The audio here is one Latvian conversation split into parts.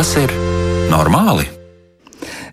Tas ir normāli?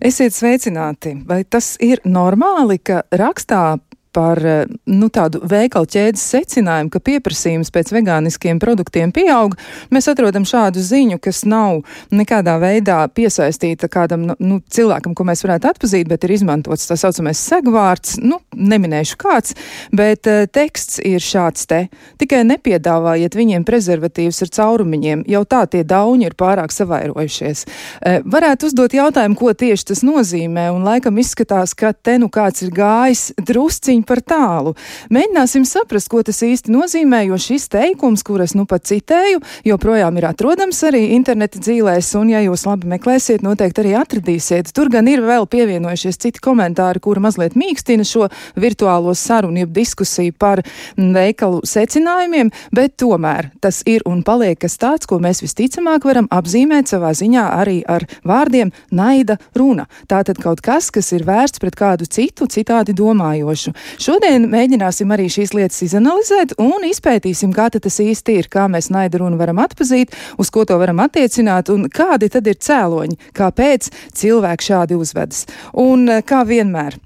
Esiet sveicināti! Vai tas ir normāli, ka rakstā par eh, nu, tādu veikalu ķēdes secinājumu, ka pieprasījums pēc vegāniskiem produktiem pieaug, mēs atrodam šādu ziņu, kas nav nekādā veidā piesaistīta kādam nu, nu cilvēkam, ko mēs varētu atpazīt, bet ir izmantots tā saucamais segvārds, nu, neminēšu kāds, bet uh, teksts ir šāds te. Tikai nepiedāvājiet viņiem prezervatīvus ar caurumiņiem, jau tā tie dauņi ir pārāk savairojušies. Uh, varētu uzdot jautājumu, ko tieši tas nozīmē, un laikam izskatās, ka te nu kāds ir gājis drusciņ par tālu. Mēģināsim saprast, ko tas īsti nozīmē, jo šis teikums, kuras nu pat citēju, joprojām ir atrodams arī interneta dzīvēs, un ja jūs labi meklēsiet, noteikti arī atradīsiet. Tur gan ir vēl pievienojušies citi komentāri, kuri mazliet mīkstina šo virtuālo sarunu, jeb diskusiju par veikalu secinājumiem, bet tomēr tas ir un paliek kas tāds, ko mēs visticamāk varam apzīmēt savā ziņā arī ar vārdiem naida runa. Tātad kaut kas, kas ir vērsts pret kādu citu, citādi domājošu. Šodien mēģināsim arī šīs lietas izanalizēt un izpētīsim, kā tas īsti ir, kā mēs naida runu varam atpazīt, uz ko to varam attiecināt un kādi tad ir cēloņi, kāpēc cilvēki šādi uzvedas. Un kā vienmēr,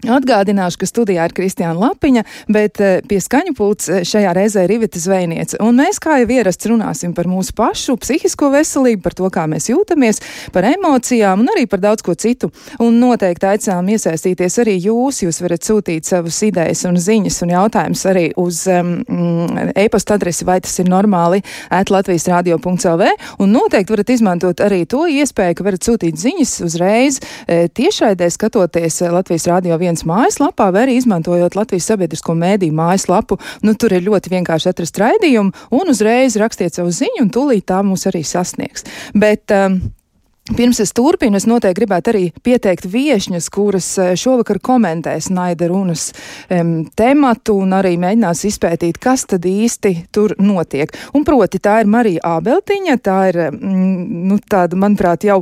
Atgādināšu, ka studijā ir Kristiāna Lapiņa, bet eh, pie skaņu pults eh, šajā reizē ir Ivita Zvejniece. Un mēs, kā jau ierasts, runāsim par mūsu pašu psihisko veselību, par to, kā mēs jūtamies, par emocijām un arī par daudz ko citu. Un noteikti aicinām iesaistīties arī jūs. Jūs varat sūtīt savas idejas un ziņas un jautājumus arī uz um, e-pasta adresi, vai tas ir normāli, at Latvijas radio.lv. Un noteikti varat izmantot arī to iespēju, ka varat sūtīt ziņas uzreiz e, tiešraidē skatoties Latvijas radio 1 viens mājaslapā, vai arī izmantojot Latvijas sabiedrisko mēdīju mājaslapu. Nu, tur ir ļoti vienkārši atrast raidījumu un uzreiz rakstiet savu ziņu, un tūlīt tā mūs arī sasniegs. Bet, um, Pirms es turpinu, es noteikti gribētu arī pieteikt viešņas, kuras eh, šovakar komentēs naida runas um, tematu un arī mēģinās izpētīt, kas tad īsti tur notiek. Un proti tā ir Marija Ābeltiņa, tā ir, mm, nu, tāda, manuprāt, jau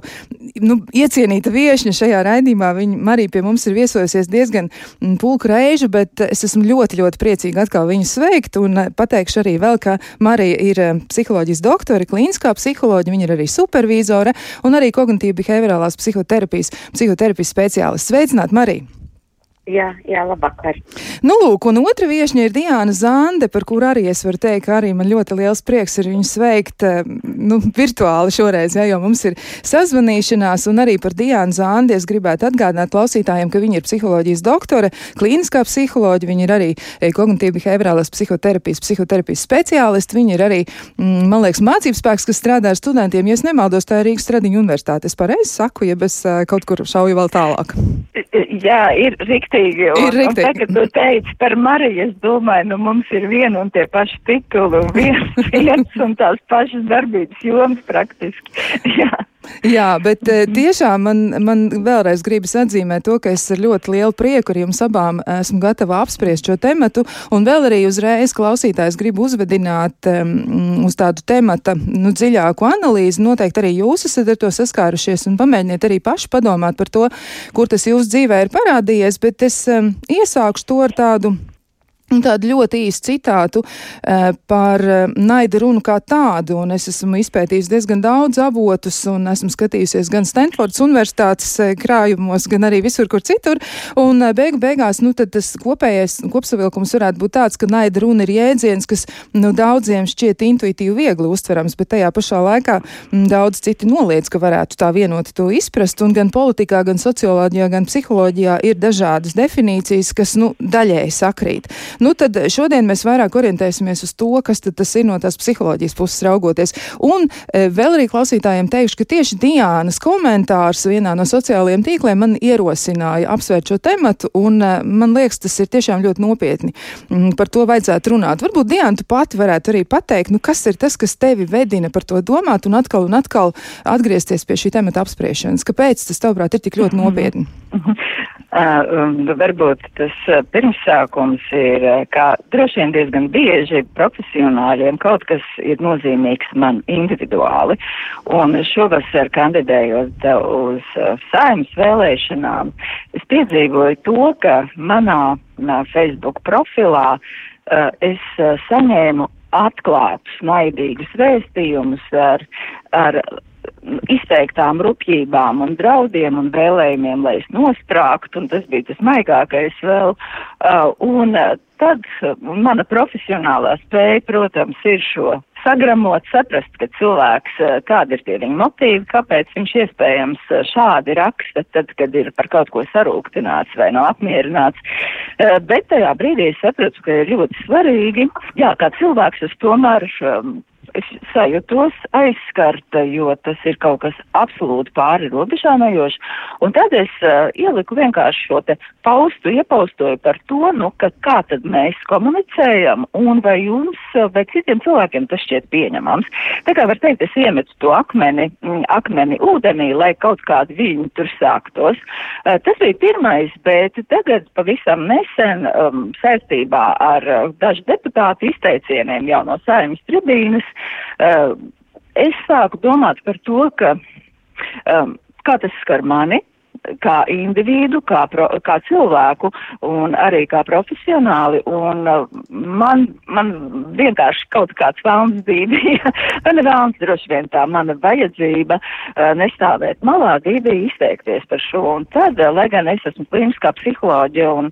nu, iecienīta viešņa šajā raidījumā. Viņa Marija pie mums ir viesojusies diezgan pulku reižu, bet es esmu ļoti, ļoti priecīga atkal viņu sveikt un eh, pateikšu arī vēl, ka Marija ir psiholoģijas doktore, klīniskā psiholoģija, viņa ir arī supervīzore un arī kognitīva behaviorālās psihoterapijas, psihoterapijas speciālists. Sveicināt, Marija! Jā, jā, labvakar. Nu, lūk, un otra viešņa ir Diana Zande, par kuru arī es varu teikt, ka arī man ļoti liels prieks ir viņu sveikt, eh, nu, virtuāli šoreiz, jā, jo mums ir sazvanīšanās, un arī par Diānu Zandi es gribētu atgādināt klausītājiem, ka viņa ir psiholoģijas doktore, klīniskā psiholoģija, viņa ir arī eh, kognitīvi behaviorālās psihoterapijas, psihoterapijas speciālisti, viņa ir arī, mm, man liekas, mācības spēks, kas strādā ar studentiem, ja es nemaldos, tā ir Rīgas Stradiņa universitāte. Es pareizi saku, ja es eh, kaut kur šauju vēl tālāk. Jā, ir rīktīgi rīktīgi. Un, ir rīktīgi. Un tagad tu teici par Mariju, es domāju, nu mums ir viena un tie paši tituli un viens, viens un tās pašas darbības jomas praktiski. Jā. Jā, bet mhm. tiešām man, man vēlreiz gribas atzīmēt to, ka es ar ļoti lielu prieku ar jums abām esmu gatava apspriest šo tematu, un vēl arī uzreiz klausītājs gribu uzvedināt um, uz tādu temata, nu, dziļāku analīzi. Noteikti arī jūs esat ar to saskārušies, un pamēģiniet arī paši padomāt par to, kur tas jūsu dzīvē ir parādījies, bet es um, iesākšu to ar tādu Tādu ļoti īsu citātu uh, par uh, naida runu kā tādu, un es esmu izpētījis diezgan daudz avotus, un esmu skatījusies gan Stanfordas universitātes uh, krājumos, gan arī visur, kur citur, un beigu beigās, nu, tad tas kopējais kopsavilkums varētu būt tāds, ka naida runa ir jēdziens, kas, nu, daudziem šķiet intuitīvi viegli uztverams, bet tajā pašā laikā daudz citi noliedz, ka varētu tā vienoti to izprast, un gan politikā, gan socioloģijā, gan psiholoģijā ir dažādas definīcijas, kas, nu, daļēji sakrīt. Nu, tad šodien mēs vairāk orientēsimies uz to, kas tas ir no tās psiholoģijas puses raugoties. Un e, vēl arī klausītājiem teikšu, ka tieši Diānas komentārs vienā no sociālajiem tīkliem man ierosināja apsvērt šo tematu, un e, man liekas, tas ir tiešām ļoti nopietni. Mm, par to vajadzētu runāt. Varbūt Diāna, tu pati varētu arī pateikt, nu, kas ir tas, kas tevi vedina par to domāt un atkal un atkal atgriezties pie šī temata apspriešanas. Kāpēc tas, tavuprāt, ir tik ļoti mhm. nopietni? Uh, varbūt tas pirmsākums ir, kā droši vien diezgan bieži profesionāļiem kaut kas ir nozīmīgs man individuāli. Un šovasar kandidējot uz saimnes vēlēšanām, es piedzīvoju to, ka manā Facebook profilā uh, es saņēmu atklātus, naidīgus vēstījumus ar, ar izteiktām rupjībām un draudiem un vēlējumiem, lai es nosprāktu, un tas bija tas maigākais vēl. Uh, un uh, tad uh, mana profesionālā spēja, protams, ir šo sagramot, saprast, ka cilvēks, uh, kādi ir tie viņa motīvi, kāpēc viņš iespējams šādi raksta, tad, kad ir par kaut ko sarūktināts vai nav apmierināts. Bet tajā brīdī es sapratu, ka ir ļoti svarīgi, jā, kā cilvēks es tomēr um, es sajūtos aizskarta, jo tas ir kaut kas absolūti pāri robežām ejošs. Un tad es uh, ieliku vienkārši šo te paustu, iepaustoju par to, nu, ka kā tad mēs komunicējam un vai jums vai citiem cilvēkiem tas šķiet pieņemams. Tā kā var teikt, es iemetu to akmeni, mm, akmeni ūdenī, lai kaut kādi viņi tur sāktos. Uh, tas bija pirmais, bet tagad pavisam nesen um, saistībā ar uh, dažu deputātu izteicieniem jau no saimnes tribīnas es sāku domāt par to, ka um, kā tas skar mani, kā individu, kā, pro, kā cilvēku un arī kā profesionāli. Un uh, man, man vienkārši kaut kāds vēlns bija, man ir vēlns droši vien tā mana vajadzība uh, nestāvēt malā, bija izteikties par šo. Un tad, uh, lai gan es esmu klīniskā psiholoģija un,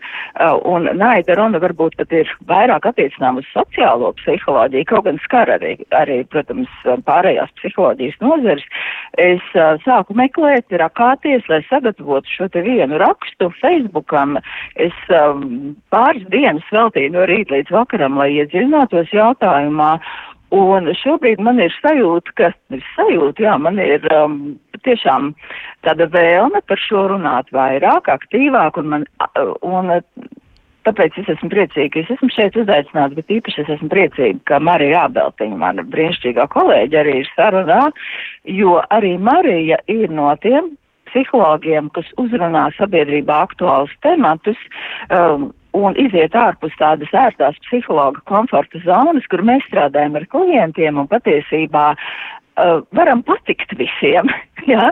un naida runa varbūt pat ir vairāk attiecinām uz sociālo psiholoģiju, kaut gan skar arī, arī protams, pārējās psiholoģijas nozeres, es sāku meklēt, rakāties, lai sagatavotu sagatavotu šo te vienu rakstu Facebookam. Es um, pāris dienas veltīju no rīta līdz vakaram, lai iedziļinātos jautājumā. Un šobrīd man ir sajūta, ka ir sajūta, jā, man ir um, tiešām tāda vēlme par šo runāt vairāk, aktīvāk, un, man, un tāpēc es esmu priecīga, es esmu šeit uzaicināts, bet īpaši es esmu priecīga, ka Marija Ābeltiņa, mana brīnišķīgā kolēģa, arī ir sarunā, jo arī Marija ir no tiem psihologiem, kas uzrunā sabiedrībā aktuālus tematus. Um, un iziet ārpus tādas ērtās psihologa komforta zonas, kur mēs strādājam ar klientiem un patiesībā uh, varam patikt visiem. ja?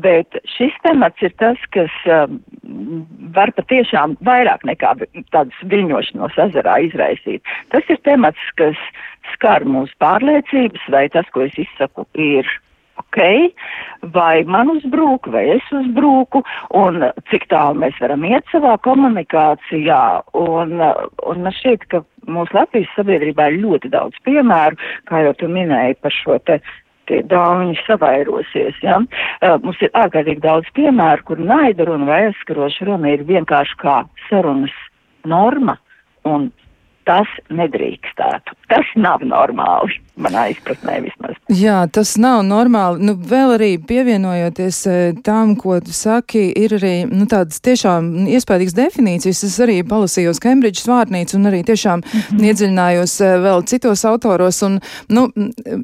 Bet šis temats ir tas, kas um, var patiešām vairāk nekā tādas viļņošanos ezerā izraisīt. Tas ir temats, kas skar mūsu pārliecības, vai tas, ko es izsaku, ir ok, vai man uzbrūk, vai es uzbrūku, un cik tālu mēs varam iet savā komunikācijā. Un, un man šķiet, ka mūsu Latvijas sabiedrībā ir ļoti daudz piemēru, kā jau tu minēji par šo te tie dāņi savairosies. Ja? Uh, mums ir ārkārtīgi daudz piemēru, kur naida runa vai aizskaroša runa ir vienkārši kā sarunas norma un tas nedrīkstētu. Tas nav normāli, manā izpratnē vismaz. Jā, tas nav normāli. Nu, vēl arī pievienojoties e, tam, ko tu saki, ir arī nu, tādas tiešām iespējīgas definīcijas. Es arī palasījos Kembridžas vārnīcu un arī tiešām mm -hmm. iedziļinājos e, vēl citos autoros. Un, nu,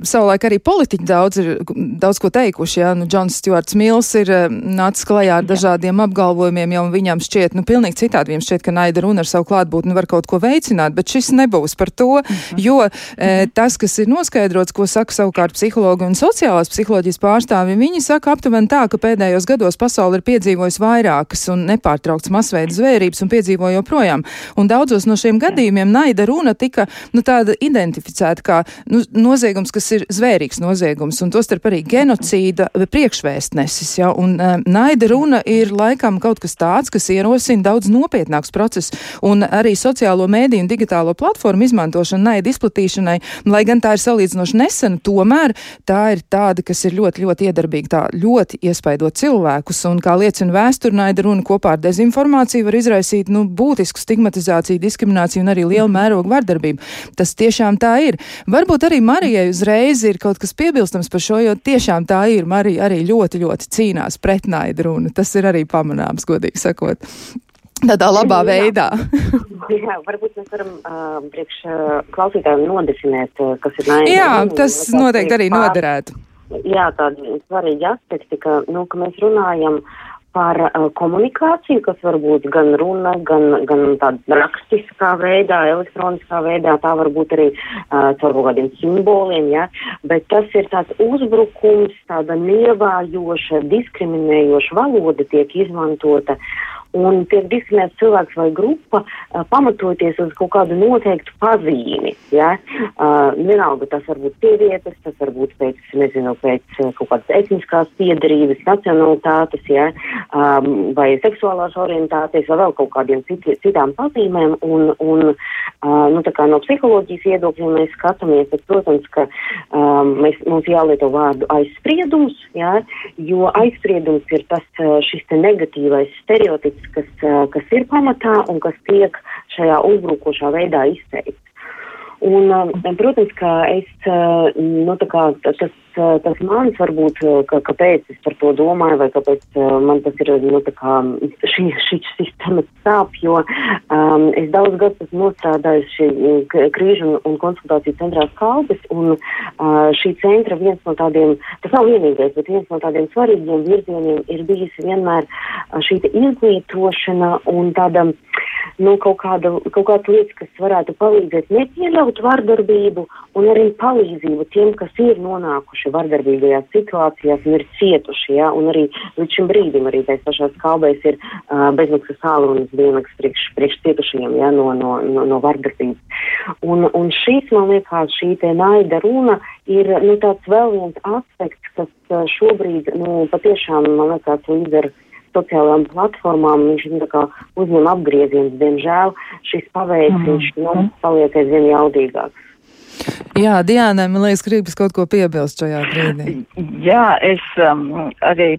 savulaik arī politiķi daudz ir daudz ko teikuši. Jā, nu, Džons Stjuarts Mils ir e, nācis klajā ar dažādiem apgalvojumiem, jau viņam šķiet, nu, pilnīgi citādi viņam šķiet, ka naida runa ar savu klātbūtni var kaut ko veicināt, bet šis nebūs par to, -hmm. jo e, tas, kas ir noskaidrots, ko saka savukārt psihologi un sociālās psiholoģijas pārstāvi, viņi saka aptuveni tā, ka pēdējos gados pasauli ir piedzīvojusi vairākas un nepārtrauktas masveida zvērības un piedzīvo joprojām. Un daudzos no šiem gadījumiem naida runa tika nu, tāda identificēta kā nu, noziegums, kas ir zvērīgs noziegums, un tostarp arī genocīda priekšvēstnesis. Ja? Un um, naida runa ir laikam kaut kas tāds, kas ierosina daudz nopietnāks process, un arī sociālo mēdīju un digitālo digitālo platformu izmantošana naida izplatīšanai, lai gan tā ir salīdzinoši nesena, tomēr tā ir tāda, kas ir ļoti, ļoti iedarbīga, tā ļoti iespaidot cilvēkus, un kā liecina vēsture, naida runa kopā ar dezinformāciju var izraisīt, nu, būtisku stigmatizāciju, diskrimināciju un arī lielu mhm. mērogu vardarbību. Tas tiešām tā ir. Varbūt arī Marijai uzreiz ir kaut kas piebilstams par šo, jo tiešām tā ir. Marija arī ļoti, ļoti cīnās pret naida runu. Tas ir arī pamanāms, godīgi sakot. Tādā labā veidā. jā, varbūt mēs varam uh, priekš uh, klausītājiem nodefinēt, uh, kas ir naida. Jā, tas noteikti arī pār... noderētu. Jā, tādi svarīgi aspekti, ka, nu, ka mēs runājam par uh, komunikāciju, kas var būt gan runa, gan, gan tāda rakstiskā veidā, elektroniskā veidā, tā var būt arī uh, caur kaut kādiem simboliem, ja, bet tas ir tāds uzbrukums, tāda nievājoša, diskriminējoša valoda tiek izmantota un tiek diskriminēts cilvēks vai grupa uh, pamatoties uz kaut kādu noteiktu pazīmi. Ja? Uh, vienalga tas var būt sievietes, tas var būt pēc, nezinu, pēc kaut kādas etniskās piedarības, nacionalitātes, ja? um, vai seksuālās orientācijas, vai vēl kaut kādiem citi, citām pazīmēm. Un, un, uh, nu, no psiholoģijas viedokļa mēs skatāmies, bet, protams, ka um, mēs, mums jālieto vārdu aizspriedums, ja? jo aizspriedums ir tas šis negatīvais stereotips, kas, kas ir pamatā un kas tiek šajā uzbrukošā veidā izteikts. Un, protams, ka es, nu, kā, tas, tas mans varbūt, ka, kāpēc es par to domāju, vai kāpēc man tas ir, nu, tā kā šī, šī sistēma sāp, jo um, es daudz gadus esmu nostrādājusi krīžu un, un konsultāciju centrā Kalbis, un uh, šī centra viens no tādiem, tas nav vienīgais, bet viens no tādiem svarīgiem virzieniem ir bijis vienmēr šī izglītošana un tāda, nu, kaut kāda, kaut kāda lietas, kas varētu palīdzēt nepieļaut pieļaut vardarbību un arī palīdzību tiem, kas ir nonākuši vardarbīgajās situācijās un ir cietuši. Ja? Un arī līdz šim brīdim arī tais pašās kalbēs ir uh, bezmaksas sālunas dienas priekš, priekš cietušajiem ja? no, no, no, no vardarbības. Un, un šīs, man liekas, šī te naida runa ir nu, tāds vēl viens aspekts, kas uh, šobrīd nu, patiešām, man liekas, līdz ar sociālajām platformām viņš nu, uzņem apgriezienus. Diemžēl šis paveids mm -hmm. viņš nu, paliek aizvien jaudīgāks. Jā, Diānai, man liekas, gribas kaut ko piebilst šajā brīdī. Jā, es um, arī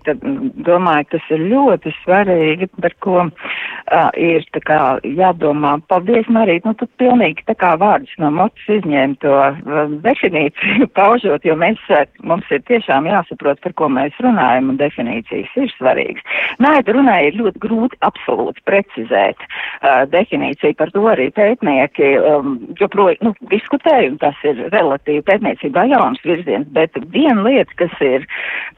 domāju, tas ir ļoti svarīgi, par ko uh, ir kā, jādomā. Paldies, Marīt, nu tu pilnīgi tā kā vārdus no motas izņēmi to uh, definīciju paužot, jo mēs, uh, mums ir tiešām jāsaprot, par ko mēs runājam, un definīcijas ir svarīgas. Naida runā ir ļoti grūti absolūti precizēt uh, definīciju, par to arī pētnieki um, joprojām nu, diskutēja, un tas ir relatīvi pētniecībā jauns virziens, bet viena lieta, kas ir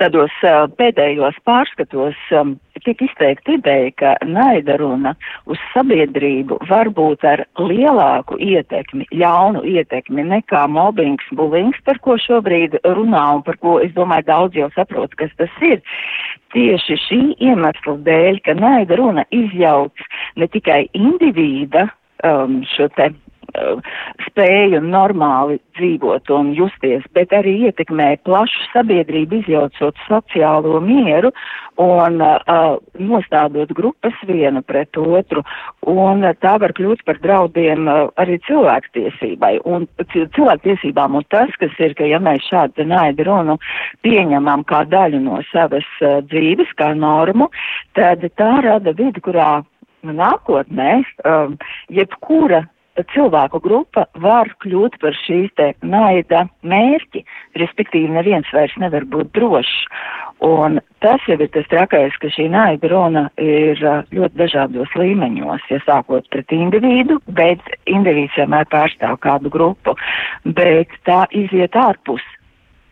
tādos pēdējos pārskatos, tiek izteikta ideja, ka naida runa uz sabiedrību var būt ar lielāku ietekmi, ļaunu ietekmi nekā mobbings, bulings, par ko šobrīd runā un par ko, es domāju, daudz jau saprot, kas tas ir. Tieši šī iemesla dēļ, ka naida runa izjauc ne tikai indivīda um, šo te spēju normāli dzīvot un justies, bet arī ietekmē plašu sabiedrību, izjaucot sociālo mieru un uh, nostādot grupas vienu pret otru, un uh, tā var kļūt par draudiem uh, arī cilvēktiesībai. Un cilvēktiesībām, un tas, kas ir, ka ja mēs šādu naidu runu pieņemam kā daļu no savas uh, dzīves, kā normu, tad tā rada vidi, kurā nākotnē um, jebkura cilvēku grupa var kļūt par šīs te naida mērķi, respektīvi neviens vairs nevar būt drošs. Un tas jau ir tas trakais, ka šī naida runa ir ļoti dažādos līmeņos, ja sākot pret individu, bet individs vienmēr pārstāv kādu grupu, bet tā iziet ārpus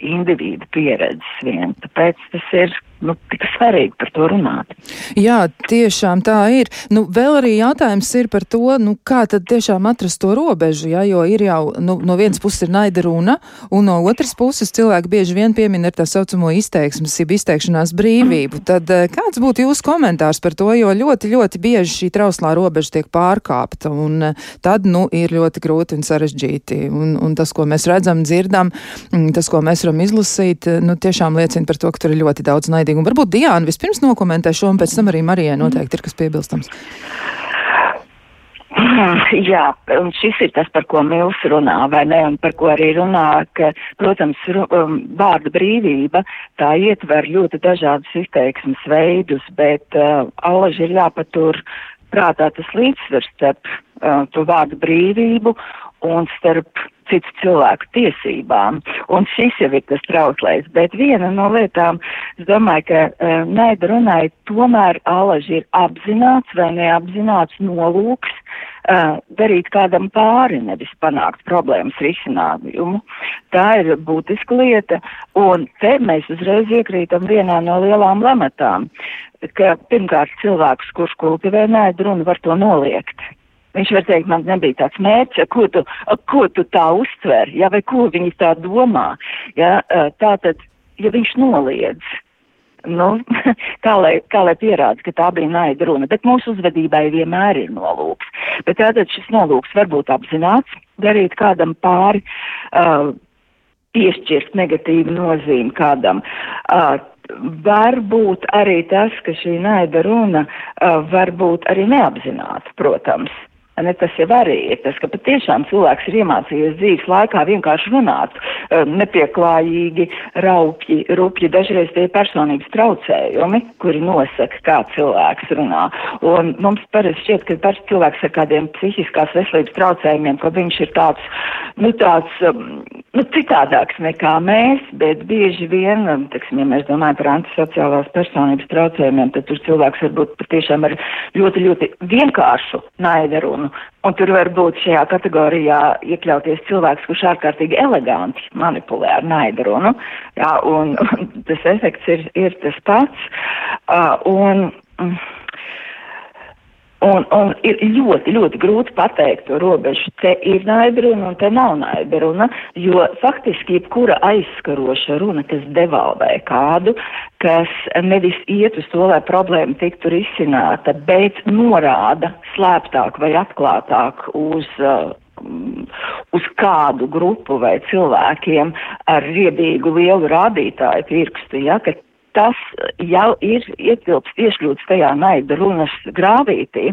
individu pieredzes vien. Tāpēc tas ir nu, tik svarīgi par to runāt. Jā, tiešām tā ir. Nu, vēl arī jautājums ir par to, nu, kā tad tiešām atrast to robežu, ja, jo ir jau, nu, no vienas puses ir naida runa, un no otras puses cilvēki bieži vien piemin ar tā saucamo izteiksmes, jeb izteikšanās brīvību. Tad eh, kāds būtu jūsu komentārs par to, jo ļoti, ļoti bieži šī trauslā robeža tiek pārkāpta, un eh, tad, nu, ir ļoti grūti un sarežģīti. Un, un tas, ko mēs redzam, dzirdam, mm, tas, ko mēs varam izlasīt, eh, nu, tiešām liecina par to, ka tur ir ļoti daudz naida atbildīgi. Un varbūt Diāna vispirms nokomentē šo, un pēc tam arī Marijai noteikti ir kas piebilstams. Jā, un šis ir tas, par ko Mils runā, vai ne, un par ko arī runā, ka, protams, um, vārda brīvība tā ietver ļoti dažādus izteiksmes veidus, bet uh, alaži ir jāpatur prātā tas līdzsvars starp uh, to vārdu brīvību un starp citu cilvēku tiesībām. Un šis jau ir tas trauslais. Bet viena no lietām, es domāju, ka uh, naida runai tomēr alaži ir apzināts vai neapzināts nolūks uh, darīt kādam pāri, nevis panākt problēmas risinājumu. Tā ir būtiska lieta, un te mēs uzreiz iekrītam vienā no lielām lematām, ka pirmkārt cilvēks, kurš kultivē naidu runu, var to noliegt. Viņš var teikt, man nebija tāds mērķis, ko tu, ko tu tā uztver, ja, vai ko viņi tā domā. Ja, tā tad, ja viņš noliedz, nu, kā, lai, kā lai pierāda, ka tā bija naida runa. Bet mūsu uzvedībai vienmēr ir nolūks. Bet tātad šis nolūks var būt apzināts, darīt kādam pāri, uh, piešķirt negatīvu nozīmi kādam. Uh, Varbūt arī tas, ka šī naida runa uh, var būt arī neapzināta, protams. Ne, tas jau arī ir tas, ka patiešām cilvēks ir iemācījies dzīves laikā vienkārši runāt, um, nepieklājīgi, raupji, rupji, dažreiz tie personības traucējumi, kuri nosaka, kā cilvēks runā. Un mums parasti šķiet, ka parasti cilvēks ar kādiem psihiskās veselības traucējumiem, ka viņš ir tāds, nu tāds, um, nu citādāks nekā mēs, bet bieži vien, um, teiksim, ja mēs domājam par antisociālās personības traucējumiem, tad tur cilvēks varbūt patiešām ar ļoti, ļoti vienkāršu naidarunu Un tur var būt šajā kategorijā iekļauties cilvēks, kurš ārkārtīgi eleganti manipulē ar naidarunu, jā, un, un tas efekts ir, ir tas pats. Uh, un, mm, Un, un ir ļoti, ļoti grūti pateikt to robežu. Te ir naidruna un te nav naidruna, jo faktiski jebkura aizskaroša runa, kas devalvē kādu, kas nevis iet uz to, lai problēma tiktu risināta, bet norāda slēptāk vai atklātāk uz uh, uz kādu grupu vai cilvēkiem ar riebīgu lielu rādītāju pirkstu, ja, ka tas jau ir ietilpst iešļūts tajā naida runas grāvītī.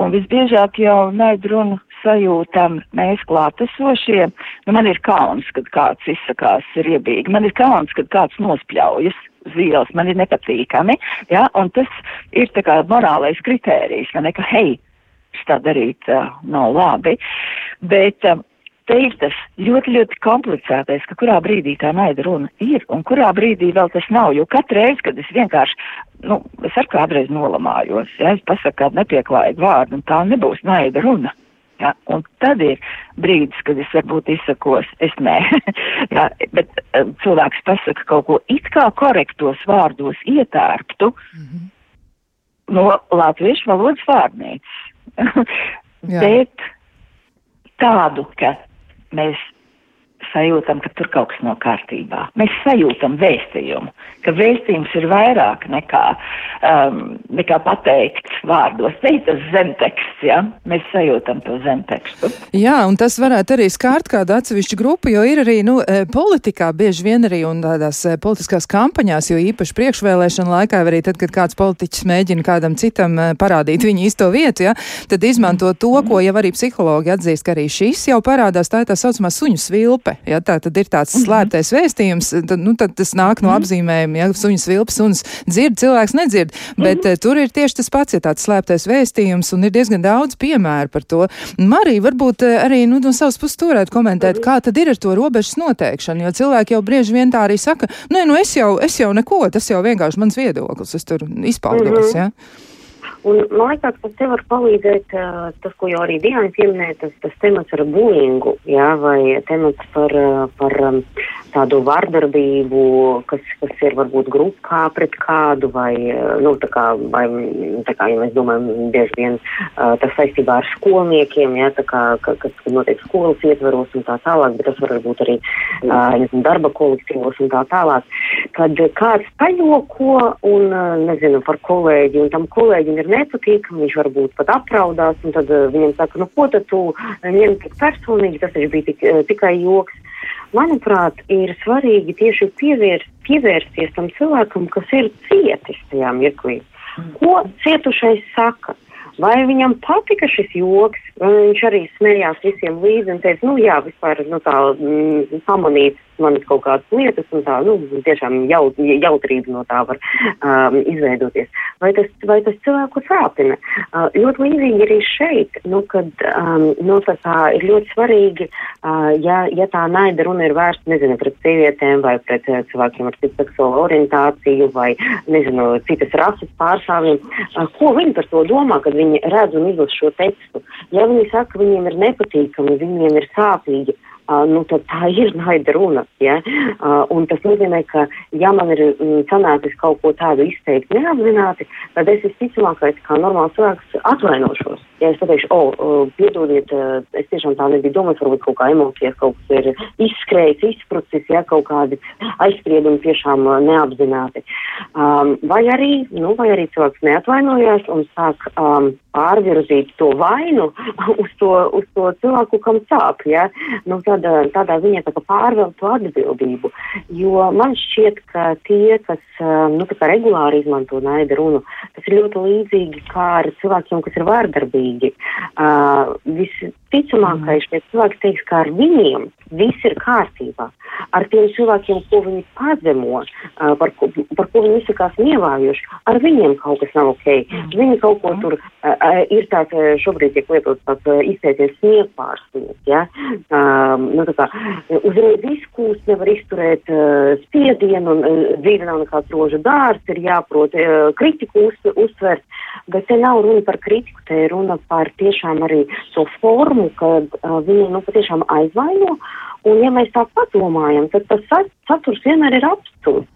Un visbiežāk jau naida runu sajūtam mēs klātesošie. Nu, man ir kauns, kad kāds izsakās riebīgi, man ir kauns, kad kāds nospļaujas ielas, man ir nepatīkami, ja, un tas ir tā kā morālais kritērijs, vai ne, ka hei, tā darīt uh, nav labi, bet uh, te ir tas ļoti, ļoti komplicētais, ka kurā brīdī tā naida runa ir un kurā brīdī vēl tas nav. Jo katru reizi, kad es vienkārši, nu, es ar kādreiz nolamājos, ja es pasaku kādu nepieklājīgu vārdu, un tā nebūs naida runa. Ja, un tad ir brīdis, kad es varbūt izsakos, es nē, ja, bet um, cilvēks pasaka kaut ko it kā korektos vārdos ietērptu mm -hmm. no latviešu valodas vārnīcas. bet tādu, ka mēs sajūtam, ka tur kaut kas nav kārtībā. Mēs sajūtam vēstījumu, ka vēstījums ir vairāk nekā, um, nekā pateikts vārdos. Te ir tas zemteksts, ja? mēs sajūtam to zemtekstu. Jā, un tas varētu arī skārt kādu atsevišķu grupu, jo ir arī, nu, e, politikā bieži vien arī un tādās e, politiskās kampaņās, jo īpaši priekšvēlēšana laikā, arī tad, kad kāds politiķis mēģina kādam citam e, parādīt viņa īsto vietu, ja, tad izmanto to, ko jau arī psihologi atzīst, ka arī šis jau parādās, tā ir tā saucamā suņu svilpe. Ja, tā tad ir tāds mhm. slēptais vēstījums, tad, nu, tad tas nāk no mhm. apzīmējuma, ja suņas vilpas un dzird, cilvēks nedzird, bet mm -hmm. tur ir tieši tas pats, ja tāds slēptais vēstījums, un ir diezgan daudz piemēru par to. Marija, varbūt eh, arī nu, no savas puses turētu komentēt, mm -hmm. kā tad ir ar to robežas noteikšanu, jo cilvēki jau brieži vien tā arī saka, nē, nu es jau, es jau neko, tas jau vienkārši mans viedoklis, es tur izpaudos, mm -hmm. ja. Un, man liekas, ka te var palīdzēt uh, tas, ko jau arī Diana pieminēja, tas, tas temats ar bulingu, jā, vai temats par, par um, tādu vardarbību, kas, kas ir varbūt grupā pret kādu, vai, nu, tā kā, vai, tā kā, ja mēs domājam, bieži vien uh, tas saistībā ar skolniekiem, jā, tā kā, ka, kas notiek skolas ietveros un tā tālāk, bet tas var būt arī, uh, nezinu, darba kolektīvos un tā tālāk, kad kāds pajoko un, uh, nezinu, par kolēģi, un tam kolēģim ir nepatīkami, viņš varbūt pat apraudās, un tad uh, viņam saka, nu, ko tad tu ņem tik personīgi, tas taču bija tik, uh, tikai joks manuprāt, ir svarīgi tieši pievērst, pievērsties tam cilvēkam, kas ir cietis tajā mirklī. Ko cietušais saka? Vai viņam patika šis joks, vai viņš arī smējās visiem līdzi un teica, nu jā, vispār nu, tā mm, pamanīt manas kaut kādas lietas, un tā, nu, tiešām jaut, jautrība no tā var um, izveidoties. Vai tas, vai tas cilvēku sāpina? Uh, ļoti līdzīgi arī šeit, nu, kad, um, nu, tā kā ir ļoti svarīgi, uh, ja, ja tā naida runa ir vērsta, nezinu, pret sievietēm vai pret uh, cilvēkiem ar citu seksuālu orientāciju vai, nezinu, citas rases pārstāvjiem, uh, ko viņi par to domā, kad viņi redz un izlas šo tekstu. Ja viņi saka, viņiem ir nepatīkami, viņiem ir sāpīgi, Uh, nu, tad tā ir naida runa. Ja? Un tas nozīmē, ka, ja man ir sanācis kaut ko tādu izteikt neapzināti, tad es visticamākais, kā normāls cilvēks, atvainošos. Ja es pateikšu, o, oh, piedodiet, es tiešām tā nebiju domājis, varbūt kaut kā emocijas kaut kas ir izskrējis, izsprucis, ja kaut kādi aizspriedumi tiešām neapzināti. Um, vai arī, nu, vai arī cilvēks neatvainojās un sāk um, pārvirzīt to vainu uz to, uz to cilvēku, kam sāp, ja? nu, tad, tādā ziņā tā kā pārvelt to atbildību. Jo man šķiet, ka tie, kas nu, regulāri izmanto naida runu, tas ir ļoti līdzīgi kā ar cilvēkiem, kas ir vārdarbīgi. Uh, visticamākais, šie cilvēki teiks, ka ar viņiem viss ir kārtībā. Ar tiem cilvēkiem, ko viņi pazemo, uh, par, ko, par ko viņi izsakās nievājuši, ar viņiem kaut kas nav ok. Viņi kaut ko tur uh, ir tāds, šobrīd tiek lietots tāds uh, izteicies sniegpārspīns, ja? Um, nu, kā uzreiz izkūst, nevar izturēt uh, spiedienu un uh, dzīve nav nekāds rožu dārs, ir jāprot uh, kritiku uz, uztvert, bet te nav runa par kritiku, te ir runa par tiešām arī to formu, kad uh, viņi, nu, patiešām aizvaino. Un, ja mēs tā padomājam, tad tas saturs vienmēr ir absurds,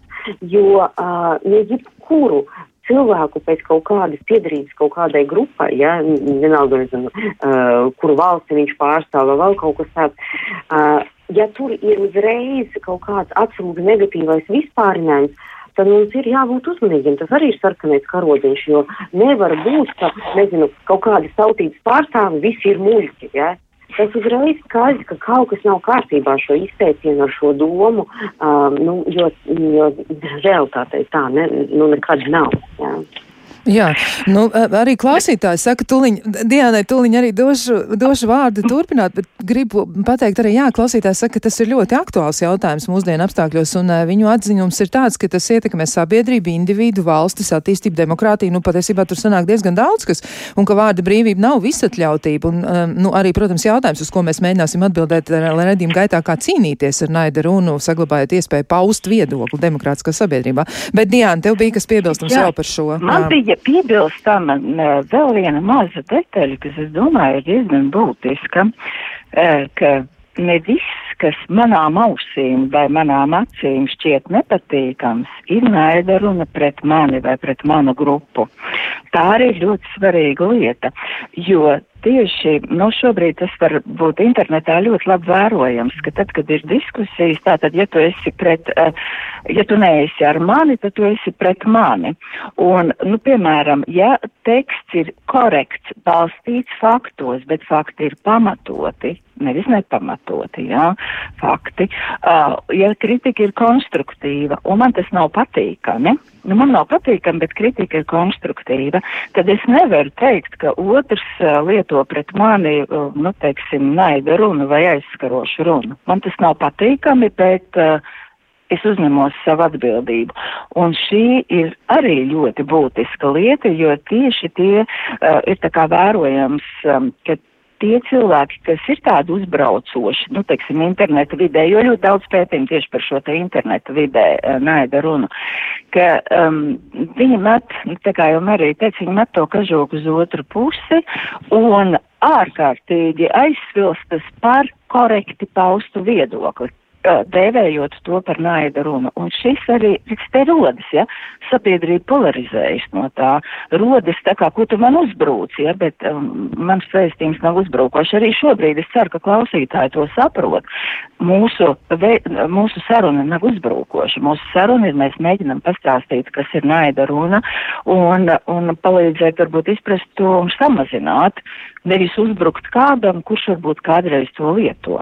jo uh, ne jebkuru cilvēku pēc kaut kādas piedarības kaut kādai grupai, ja, vienalga, nezinu, uh, kuru valsti viņš pārstāv vai vēl kaut kas tāds, uh, ja tur ir uzreiz kaut kāds absolūti negatīvais vispārinājums, tad mums ir jābūt uzmanīgiem. Tas arī ir sarkanais karodziņš, jo nevar būt, ka, nezinu, kaut kādi tautības pārstāvi visi ir muļķi, ja? Tas uzreiz skaidrs, ka kaut kas nav kārtībā ar šo izteicienu, ar šo domu, um, nu, jo, jo realitātei tā ne, nu, nekad nav. Jā. Jā, nu, arī klausītāji saka, tuliņ, Diānai tuliņ arī došu, došu vārdu turpināt, bet gribu pateikt arī, jā, klausītāji saka, ka tas ir ļoti aktuāls jautājums mūsdienu apstākļos, un viņu atziņums ir tāds, ka tas ietekmē sabiedrību, individu, valstis, attīstību, demokrātiju, nu, patiesībā tur sanāk diezgan daudz kas, un ka vārda brīvība nav visatļautība, un, nu, arī, protams, jautājums, uz ko mēs mēģināsim atbildēt, lai redzījuma gaitā, kā cīnīties ar naida runu, saglabājot iespēju paust viedokli demokrātiskā sabiedrībā. Bet, Diāna, tev bija kas piebilstams jau par šo. Man bija ja piebilstama vēl viena maza detaļa, kas, es domāju, ir diezgan būtiska, ka ne viss, kas manām ausīm vai manām acīm šķiet nepatīkams, ir naida runa pret mani vai pret manu grupu. Tā arī ir ļoti svarīga lieta, jo tieši, nu, šobrīd tas var būt internetā ļoti labi vērojams, ka tad, kad ir diskusijas, tātad, ja tu esi pret, uh, ja tu neesi ar mani, tad tu esi pret mani. Un, nu, piemēram, ja teksts ir korekts, balstīts faktos, bet fakti ir pamatoti, nevis nepamatoti, jā, fakti, uh, ja kritika ir konstruktīva, un man tas nav patīkami, nu, man nav patīkami, bet kritika ir konstruktīva, tad es nevaru teikt, ka otrs uh, lieto pret mani, uh, nu, teiksim, naida runu vai aizskarošu runu. Man tas nav patīkami, bet uh, es uzņemos savu atbildību. Un šī ir arī ļoti būtiska lieta, jo tieši tie uh, ir tā kā vērojams, um, ka tie cilvēki, kas ir tādi uzbraucoši, nu, teiksim, interneta vidē, jo ļoti daudz pētījumu tieši par šo te interneta vidē uh, naida runu, ka um, viņi met, nu, tā kā jau arī teica, viņi met to kažoku uz otru pusi un ārkārtīgi aizsvilstas par korekti paustu viedokli dēvējot to par naida runu. Un šis arī, šis te rodas, ja, sabiedrība polarizējas no tā, rodas tā kā, ko tu man uzbrūc, ja, bet um, mans vēstījums nav uzbrukoši. Arī šobrīd es ceru, ka klausītāji to saprot. Mūsu, vē, mūsu saruna nav uzbrukoša. Mūsu saruna ir, mēs mēģinam pastāstīt, kas ir naida runa un, un palīdzēt varbūt izprast to un samazināt nevis uzbrukt kādam, kurš varbūt kādreiz to lieto.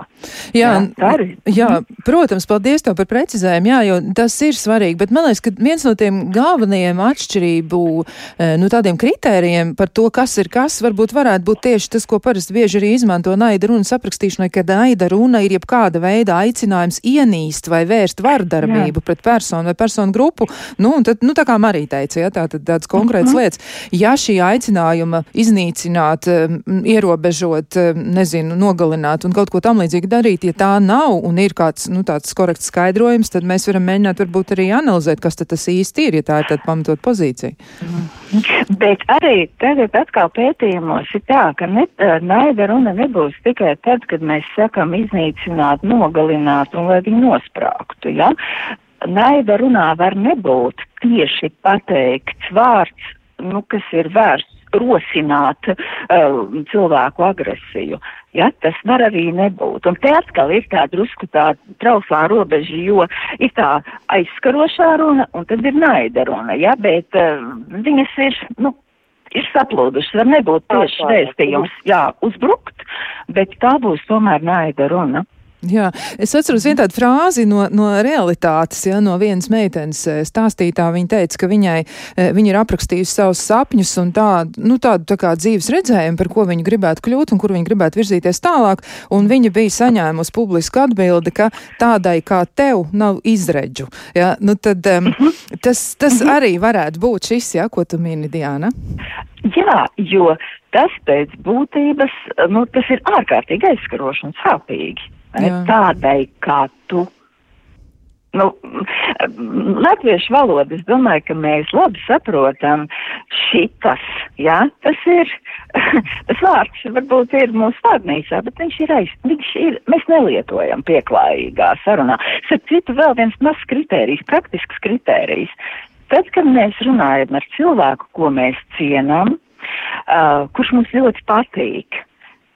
Jā, jā, jā, protams, paldies tev par precizējumu, jā, jo tas ir svarīgi, bet man liekas, ka viens no tiem galvenajiem atšķirību, e, nu, tādiem kritērijiem par to, kas ir kas, varbūt varētu būt tieši tas, ko parasti bieži arī izmanto naida runas aprakstīšanai, kad naida runa ir jebkāda veida aicinājums ienīst vai vērst vardarbību jā. pret personu vai personu grupu, nu, un tad, nu, tā kā Marija teica, jā, tā tad tāds konkrēts mm -hmm. lietas. Ja šī aicinājuma iznīcināt ierobežot, nezinu, nogalināt un kaut ko tam līdzīgi darīt. Ja tā nav un ir kāds nu, tāds korekts skaidrojums, tad mēs varam mēģināt varbūt arī analizēt, kas tas īsti ir, ja tā ir tāda pamatot pozīcija. Bet arī tagad atkal pētījumos ir tā, ka ne, naida runa nebūs tikai tad, kad mēs sakam iznīcināt, nogalināt un lai viņi nosprāktu. Ja? Naida runā var nebūt tieši pateikts vārds, nu, kas ir vērsts rosināt uh, cilvēku agresiju. Ja, tas var arī nebūt. Un te atkal ir tā drusku tā trauslā robeža, jo ir tā aizskarošā runa un tad ir naida runa, ja, bet uh, viņas ir, nu, ir saplūdušas. Var nebūt tieši vēstījums, jā, uzbrukt, bet tā būs tomēr naida runa. Jā, es atceros vienu tādu frāzi no, no realitātes, ja, no vienas meitenes eh, stāstītā. Viņa teica, ka viņai, eh, viņa ir aprakstījusi savus sapņus un tā, nu, tādu tā kā dzīves redzējumu, par ko viņa gribētu kļūt un kur viņa gribētu virzīties tālāk. Un viņa bija saņēmusi publisku atbildi, ka tādai kā tev nav izredžu. Ja, nu, tad, um, tas tas arī varētu būt šis, ja, ko tu mini, Diana. Jā, jo tas pēc būtības, nu, tas ir ārkārtīgi aizskaroši un sāpīgi tādai kā tu. Nu, latviešu valoda, es domāju, ka mēs labi saprotam šitas, jā, tas ir, tas vārds varbūt ir mūsu vārnīcā, bet viņš ir aiz, viņš ir, mēs nelietojam pieklājīgā sarunā. Starp citu, vēl viens mazs kritērijs, praktisks kritērijs. Tad, kad mēs runājam ar cilvēku, ko mēs cienam, uh, kurš mums ļoti patīk,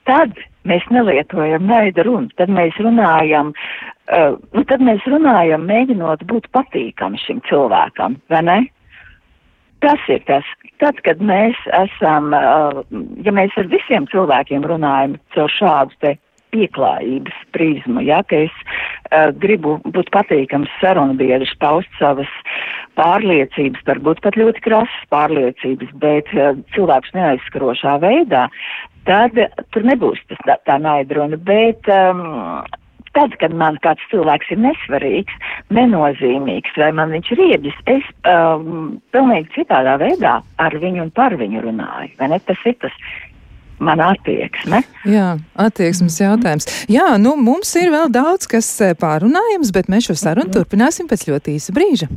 tad mēs nelietojam naida runu, tad mēs runājam, uh, nu, tad mēs runājam, mēģinot būt patīkami šim cilvēkam, vai ne? Tas ir tas. Tad, kad mēs esam, uh, ja mēs ar visiem cilvēkiem runājam caur šādu te pieklājības prizmu, ja, ka es uh, gribu būt patīkams sarunbiedrs, paust savas pārliecības, varbūt pat ļoti krasas pārliecības, bet uh, cilvēks neaizskarošā veidā, tad tur nebūs tas tā, tā naidruna, bet um, tad, kad man kāds cilvēks ir nesvarīgs, nenozīmīgs, vai man viņš ir iebis, es um, pilnīgi citādā veidā ar viņu un par viņu runāju, vai ne? Tas ir tas mana attieksme. Jā, attieksmes jautājums. Jā, nu mums ir vēl daudz, kas eh, pārunājams, bet mēs šo sarunu turpināsim pēc ļoti īsa brīža.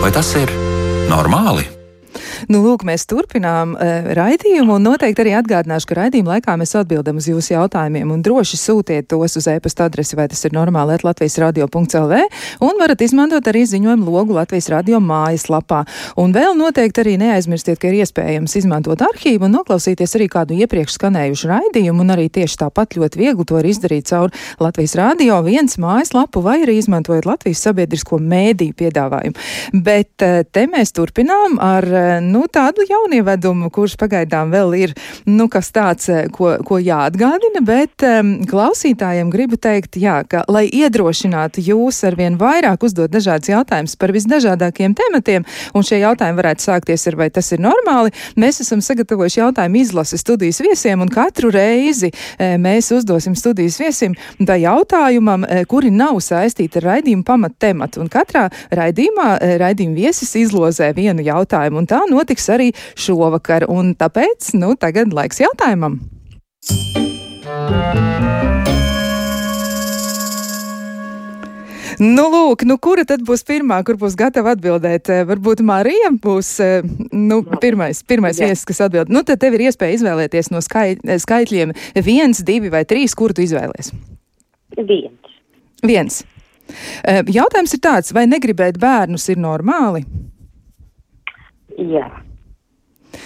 Vai tas ir normāli? Nu, lūk, mēs turpinām uh, raidījumu un noteikti arī atgādināšu, ka raidījuma laikā mēs atbildam uz jūsu jautājumiem un droši sūtiet tos uz e-pasta adresi, vai tas ir normāli at Latvijas radio.lv un varat izmantot arī ziņojumu logu Latvijas radio mājaslapā. Un vēl noteikti arī neaizmirstiet, ka ir iespējams izmantot arhīvu un noklausīties arī kādu iepriekš skanējušu raidījumu un arī tieši tāpat ļoti viegli to var izdarīt caur Latvijas radio viens mājaslapu vai arī izmantojot Latvijas sabiedrisko mēdīju piedāvājumu. Bet uh, te mēs turpinām ar nu, nu, tādu jaunievedumu, kurš pagaidām vēl ir, nu, kas tāds, eh, ko, ko jāatgādina, bet um, klausītājiem gribu teikt, jā, ka, lai iedrošinātu jūs arvien vairāk uzdot dažādas jautājumas par visdažādākiem tematiem, un šie jautājumi varētu sākties ar vai tas ir normāli, mēs esam sagatavojuši jautājumu izlasi studijas viesiem, un katru reizi e, mēs uzdosim studijas viesim da jautājumam, e, kuri nav saistīti ar raidījumu pamat tematu, un katrā raidījumā e, raidījuma viesis izlozē vienu jautājumu, un tā notiek notiks arī šovakar. Un tāpēc, nu, tagad laiks jautājumam. Nu, lūk, nu, kura tad būs pirmā, kur būs gatava atbildēt? Eh, varbūt Marija būs eh, nu, pirmais, pirmais viesis, kas atbild. Nu, tad tev ir iespēja izvēlēties no skait, skaitļiem viens, divi vai trīs, kuru tu izvēlies? Viens. Viens. Eh, jautājums ir tāds, vai negribēt bērnus ir normāli? Jā.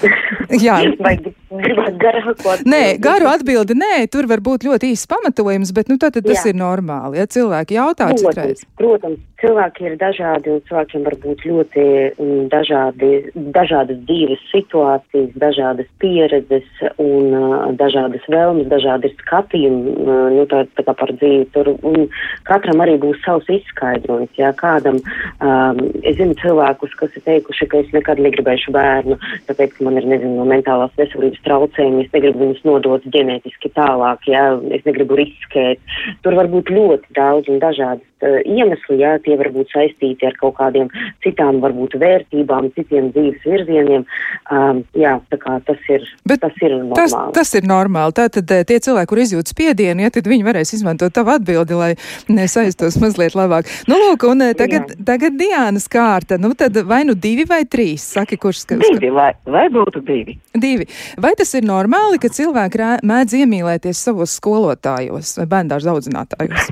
Jā, vai gribat garāku atbildi? Nē, garu atbildi nē, tur var būt ļoti īsts pamatojums, bet nu tad, tad tas ir normāli, ja cilvēki jautā citreiz. Protams, cilvēki ir dažādi un cilvēkiem var būt ļoti mm, dažādi, dažādas dzīves situācijas, dažādas pieredzes un uh, dažādas vēlmes, dažādi skatījumi, uh, nu tā, tā kā par dzīvi tur, un katram arī būs savs izskaidrojums, jā, kādam, um, es zinu cilvēkus, kas ir teikuši, ka es nekad negribēšu bērnu, tāpēc, man ir, nezinu, no mentālās veselības traucējumi, es negribu viņus nodot ģenētiski tālāk, ja es negribu riskēt. Tur var būt ļoti daudz un dažādas uh, iemesli, ja tie var būt saistīti ar kaut kādiem citām, varbūt vērtībām, citiem dzīves virzieniem. Um, jā, tā kā tas ir, Bet tas ir normāli. Tas, tas ir normāli. Tātad tie cilvēki, kur izjūt spiedienu, ja tad viņi varēs izmantot tavu atbildi, lai nesaistos mazliet labāk. Nu, lūk, un tagad, Jā. tagad Diānas kārta. Nu, tad vai nu divi vai trīs? Saki, kurš skatās? Divi, lai, lai būtu divi. Divi. Vai tas ir normāli, ka cilvēki mēdz iemīlēties savos skolotājos vai bērndārza audzinātājos?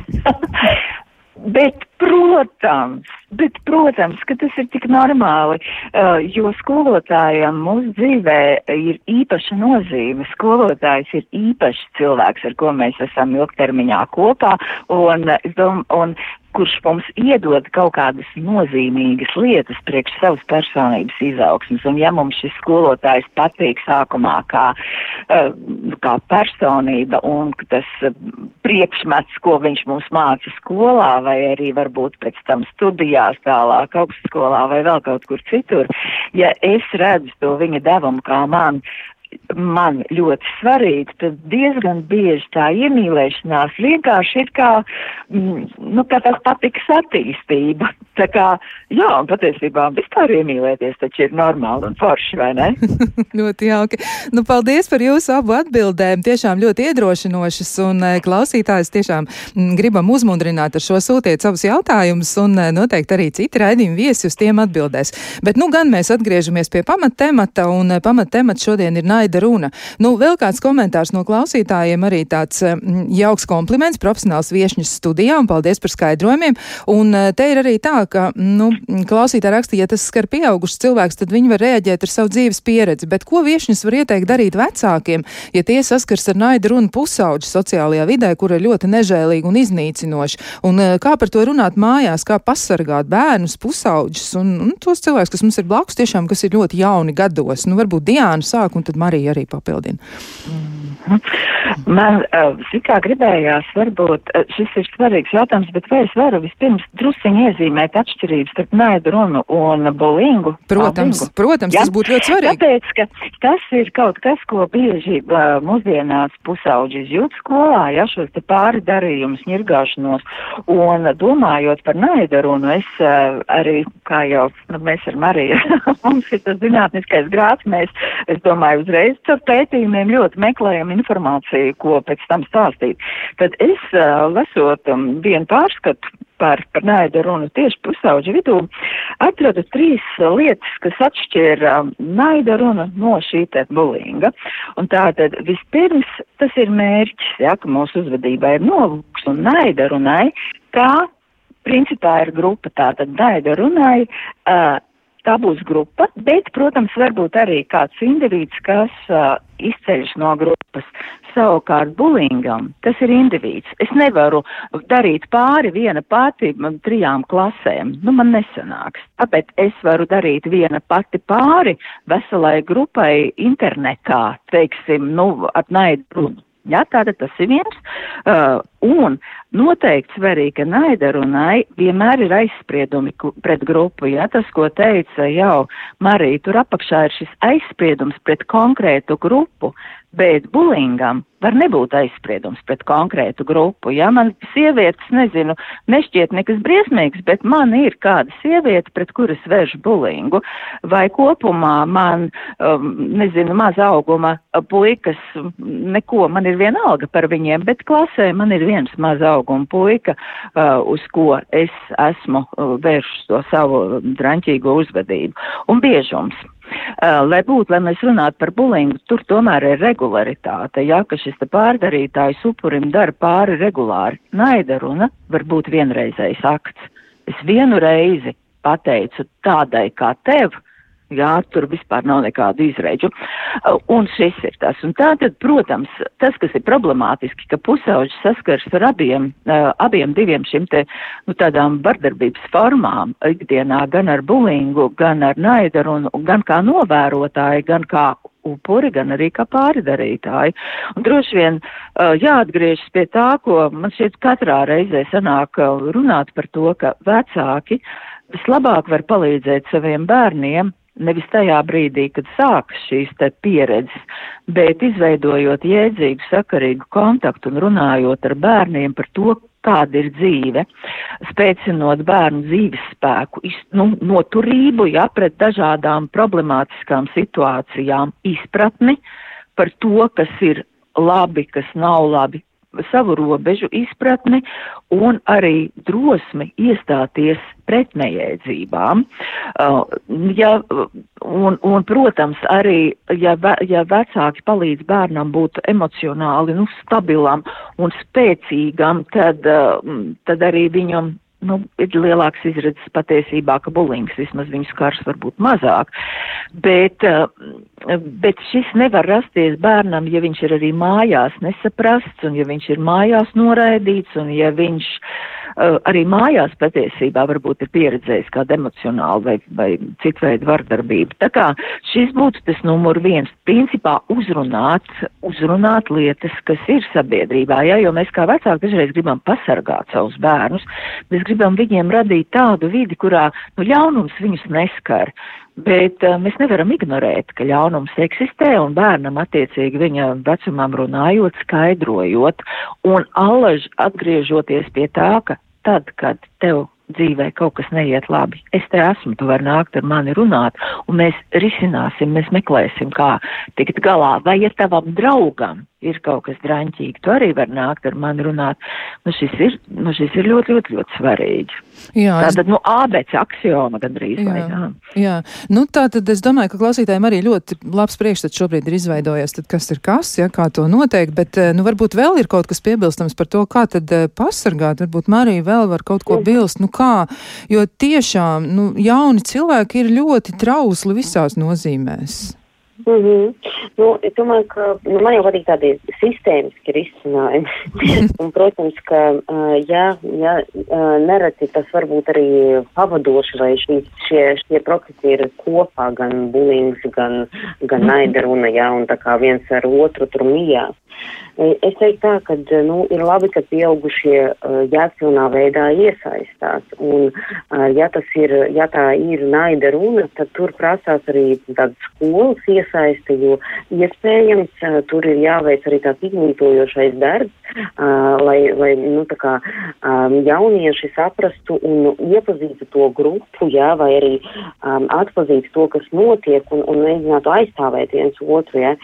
Bet, protams, bet, protams, ka tas ir tik normāli, uh, jo skolotājiem mūsu dzīvē ir īpaša nozīme. Skolotājs ir īpašs cilvēks, ar ko mēs esam ilgtermiņā kopā, un, un, un kurš mums iedod kaut kādas nozīmīgas lietas priekš savas personības izaugsmas. Un ja mums šis skolotājs patīk sākumā kā, eh, kā personība un tas priekšmets, ko viņš mums māca skolā, vai arī varbūt pēc tam studijās tālāk augstskolā vai vēl kaut kur citur, ja es redzu to viņa devumu kā man man ļoti svarīgi, tad diezgan bieži tā iemīlēšanās vienkārši ir kā, mm, nu, kā tās patiks attīstība. Tā kā, jā, un patiesībā vispār iemīlēties taču ir normāli un forši, vai ne? ļoti jauki. Nu, paldies par jūsu abu atbildēm. Tiešām ļoti iedrošinošas un eh, klausītājs tiešām mm, gribam uzmundrināt ar šo sūtiet savus jautājumus un eh, noteikti arī citi raidījumi viesi uz tiem atbildēs. Bet, nu, gan mēs atgriežamies pie pamattemata un eh, pamattemats šodien ir naida runa. Nu, vēl kāds komentārs no klausītājiem, arī tāds mm, jauks kompliments, profesionāls viešņas studijā, un paldies par skaidrojumiem. Un eh, te ir arī tā, ka, nu, klausītāji rakstīja, ja tas skar pieaugušus cilvēkus, tad viņi var rēģēt ar savu dzīves pieredzi. Bet ko viešņas var ieteikt darīt vecākiem, ja tie saskars ar naidu runu pusauģu sociālajā vidē, kur ir ļoti nežēlīgi un iznīcinoši? Un eh, kā par to runāt mājās, kā pasargāt bērnus, pusauģus un, un tos cilvēkus, kas mums ir blakus, tiešām, kas ir ļoti jauni gados? Nu, varbūt Diāna sāk un tad Marija arī papildina. Mm. Man, uh, kā gribējās, varbūt uh, šis ir svarīgs jautājums, bet vai es varu vispirms drusciņi iezīmēt atšķirības starp naidu runu un bulingu? Protams, bullingu. protams, ja? tas būtu ļoti svarīgi. Tāpēc, ka tas ir kaut kas, ko bieži uh, mūsdienās pusauģi izjūt skolā, ja šos te pāri darījumus, ņirgāšanos, un domājot par naidu runu, es arī, kā jau nu, mēs ar Mariju, mums ir tas zinātniskais grāts, mēs, es domāju, uzreiz caur pētījumiem ļoti meklējam informāciju, ko pēc tam stāstīt. Tad es, lasot um, vienu pārskatu par, par naidu runu tieši pusauģu vidū, atradu trīs lietas, kas atšķir um, naida runu no šī te bulinga. Un tātad vispirms tas ir mērķis, ja, ka mūsu uzvedībā ir nolūks un naida runai, kā principā ir grupa, tātad naida runai. Uh, tā būs grupa, bet, protams, varbūt arī kāds indivīds, kas uh, izceļas no grupas. Savukārt bulingam tas ir indivīds. Es nevaru darīt pāri viena pati trijām klasēm. Nu, man nesanāks. Tāpēc es varu darīt viena pati pāri veselai grupai internetā, teiksim, nu, ar naidu runu. Jā, tātad tas ir viens. Uh, un noteikti svarīgi, ka naida runai vienmēr ir aizspriedumi pret grupu. Jā, tas, ko teica jau Marija, tur apakšā ir šis aizspriedums pret konkrētu grupu, bet bulingam var nebūt aizspriedums pret konkrētu grupu. Ja man sievietes, nezinu, nešķiet nekas briesmīgs, bet man ir kāda sieviete, pret kuras vērš bulingu, vai kopumā man, um, nezinu, maza auguma puikas, neko, man ir viena alga par viņiem, bet klasē man ir viens maza auguma puika, uh, uz ko es esmu uh, vēršus to savu draņķīgo uzvedību. Un biežums. Lai būtu, lai mēs runātu par bulingu, tur tomēr ir regularitāte, ja, ka šis pārdarītājs upurim dara pāri regulāri. Naida runa var būt vienreizējs akts. Es vienu reizi pateicu tādai kā tev, Jā, tur vispār nav nekādu izreidžu. Un šis ir tas. Un tātad, protams, tas, kas ir problemātiski, ka pusauģis saskars ar abiem, abiem diviem šim te, nu, tādām vardarbības formām ikdienā, gan ar bulingu, gan ar naidaru, un gan kā novērotāji, gan kā upuri, gan arī kā pāridarītāji. Un droši vien uh, jāatgriežas pie tā, ko man šķiet katrā reizē sanāk runāt par to, ka vecāki vislabāk var palīdzēt saviem bērniem nevis tajā brīdī, kad sākas šīs te pieredzes, bet izveidojot jēdzīgu, sakarīgu kontaktu un runājot ar bērniem par to, kāda ir dzīve, spēcinot bērnu dzīves spēku, iz, nu, noturību, ja pret dažādām problemātiskām situācijām, izpratni par to, kas ir labi, kas nav labi, savu robežu izpratni un arī drosmi iestāties pret nejēdzībām. Uh, ja, un, un, protams, arī, ja, ve, ja vecāki palīdz bērnam būt emocionāli nu, stabilam un spēcīgam, tad, uh, tad arī viņam nu, ir lielāks izredzes patiesībā, ka bulings vismaz viņu skars varbūt mazāk. Bet, eh, bet šis nevar rasties bērnam, ja viņš ir arī mājās nesaprasts un ja viņš ir mājās noraidīts un ja viņš uh, arī mājās patiesībā varbūt ir pieredzējis kādu emocionālu vai, vai citu veidu vardarbību. Tā kā šis būtu tas numur viens. Principā uzrunāt, uzrunāt lietas, kas ir sabiedrībā, ja, jo mēs kā vecāki dažreiz gribam pasargāt savus bērnus, mēs gribam viņiem radīt tādu vidi, kurā nu, ļaunums viņus neskar. Bet uh, mēs nevaram ignorēt, ka ļaunums eksistē un bērnam attiecīgi viņa vecumam runājot, skaidrojot un allaž atgriežoties pie tā, ka tad, kad tev dzīvē kaut kas neiet labi. Es te esmu, tu vari nākt ar mani runāt, un mēs risināsim, mēs meklēsim, kā tikt galā. Vai ja tavam draugam ir kaut kas draņķīgi, tu arī vari nākt ar mani runāt. Nu, šis ir, nu, šis ir ļoti, ļoti, ļoti svarīgi. Jā, Tātad, es... nu, ābec aksioma gandrīz vai jā. Jā, nu, tā tad es domāju, ka klausītājiem arī ļoti labs priekšstats šobrīd ir izveidojies, tad kas ir kas, ja, kā to noteikt, bet, eh, nu, varbūt vēl ir kaut kas piebilstams par to, kā tad eh, pasargāt, varbūt Marija vēl var kaut ko bilst, nu, kā, jo tiešām, nu, jauni cilvēki ir ļoti trausli visās nozīmēs. Mm -hmm. nu, es domāju, ka nu, man jau patīk tādi sistēmiski risinājumi. un, protams, ka ja, ja nereti tas varbūt arī pavadoši, vai šī, šie, šie procesi ir kopā, gan bulings, gan, gan mhm. naida runa, ja, un tā kā viens ar otru tur mījās. Es teiktu tā, ka nu, ir labi, ka pieaugušie uh, jēgpilnā veidā iesaistās. Un, uh, ja, ir, ja tā ir naida runa, tad tur prasās arī tādas skolas iesaiste, jo iespējams uh, tur ir jāveic arī tāds izglītojošais darbs, lai, lai nu, kā, um, jaunieši saprastu un iepazītu to grupu, jā, vai arī um, atpazītu to, kas notiek un, un mēģinātu aizstāvēt viens otru. Jā.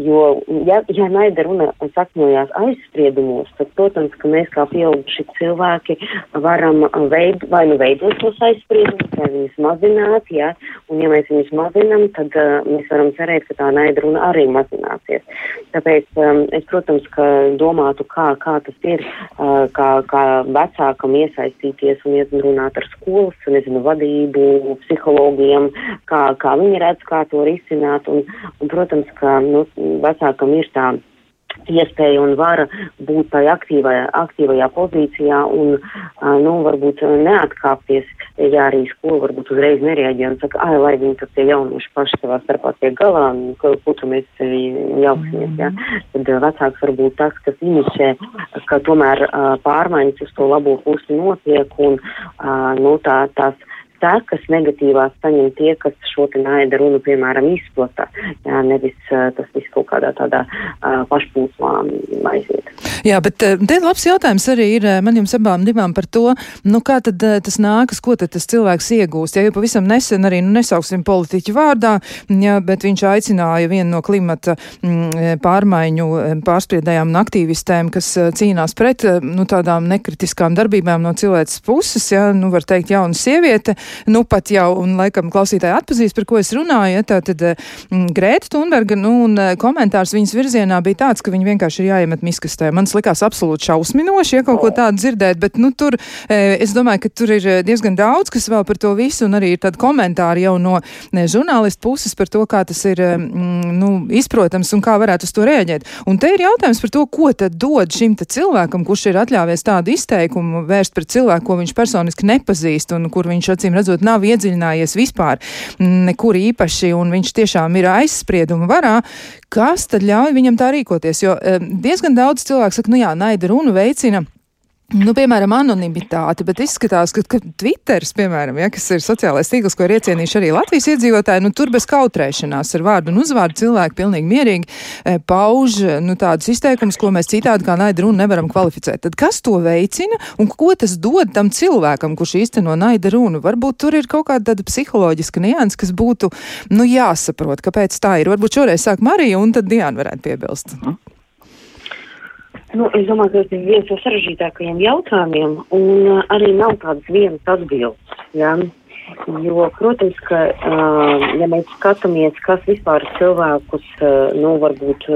Jo, ja, ja naida runa sakņojās aizspriedumos, tad, protams, ka mēs kā pieauguši cilvēki varam veid, vai nu veidot tos aizspriedumus, vai viņus mazināt, jā, un ja mēs viņus mazinām, tad uh, mēs varam cerēt, ka tā naida runa arī mazināsies. Tāpēc um, es, protams, ka domātu, kā, kā tas ir, kā, kā vecākam iesaistīties un iet un runāt ar skolas, nezinu, vadību, psihologiem, kā, kā viņi redz, kā to risināt, un, un protams, ka, nu, vecākam ir tā iespēja un vara būt tajā aktīvajā, aktīvajā pozīcijā un, nu, varbūt neatkāpties, ja arī skola varbūt uzreiz nereaģē un saka, ai, lai viņi tad tie jaunieši paši savā starpā tiek galā, tu mēs jauksimies, ja. Tad vecāks varbūt tas, kas inišē, ka tomēr pārmaiņas uz to labo pusi notiek un, nu, tā, tās sekas negatīvās saņem tie, kas šo te naida runu, piemēram, izplata, jā, nevis tas viss kaut kādā tādā uh, pašpūsmā aiziet. Jā, bet te labs jautājums arī ir man jums abām divām par to, nu kā tad tas nākas, ko tad tas cilvēks iegūst. Ja jau pavisam nesen arī, nu nesauksim politiķu vārdā, jā, bet viņš aicināja vienu no klimata m, pārmaiņu pārspriedējām un aktīvistēm, kas cīnās pret, nu tādām nekritiskām darbībām no cilvēces puses, jā, nu var teikt jauna sieviete, nu pat jau, un laikam klausītāji atpazīst, par ko es runāju, ja, tā tad mm, Grēta Thunberga, nu, un eh, komentārs viņas virzienā bija tāds, ka viņi vienkārši ir jāiemet miskastē. Man likās absolūti šausminoši, ja kaut ko tādu dzirdēt, bet, nu, tur, eh, es domāju, ka tur ir eh, diezgan daudz, kas vēl par to visu, un arī ir tādi komentāri jau no ne, žurnālistu puses par to, kā tas ir, mm, nu, izprotams un kā varētu uz to rēģēt. Un te ir jautājums par to, ko tad dod šim cilvēkam, kurš ir atļāvies tādu izteikumu vērst pret cilvēku, ko viņš personiski nepazīst un kur viņš acīm redzot, nav iedziļinājies vispār nekur īpaši, un viņš tiešām ir aizsprieduma varā, kas tad ļauj viņam tā rīkoties? Jo diezgan daudz cilvēku saka, nu jā, naida runu veicina Nu, piemēram, anonimitāte, bet izskatās, ka, ka Twitteris, piemēram, ja, kas ir sociālais tīkls, ko ir iecienījuši arī Latvijas iedzīvotāji, nu, tur bez kautrēšanās ar vārdu un uzvārdu cilvēki pilnīgi mierīgi e, pauž nu, tādus izteikumus, ko mēs citādi kā naida runu nevaram kvalificēt. Tad kas to veicina un ko tas dod tam cilvēkam, kurš īsteno naida runu? Varbūt tur ir kaut kāda tāda psiholoģiska nianses, kas būtu, nu, jāsaprot, kāpēc tā ir. Varbūt šoreiz sāk Marija un tad Diana varētu piebilst. Mm. Nu, es domāju, ka tas ir viens no sarežģītākajiem jautājumiem, un uh, arī nav tādas vienas atbildes. Ja? Jo, protams, ka, ja mēs skatāmies, kas vispār cilvēkus, nu, varbūt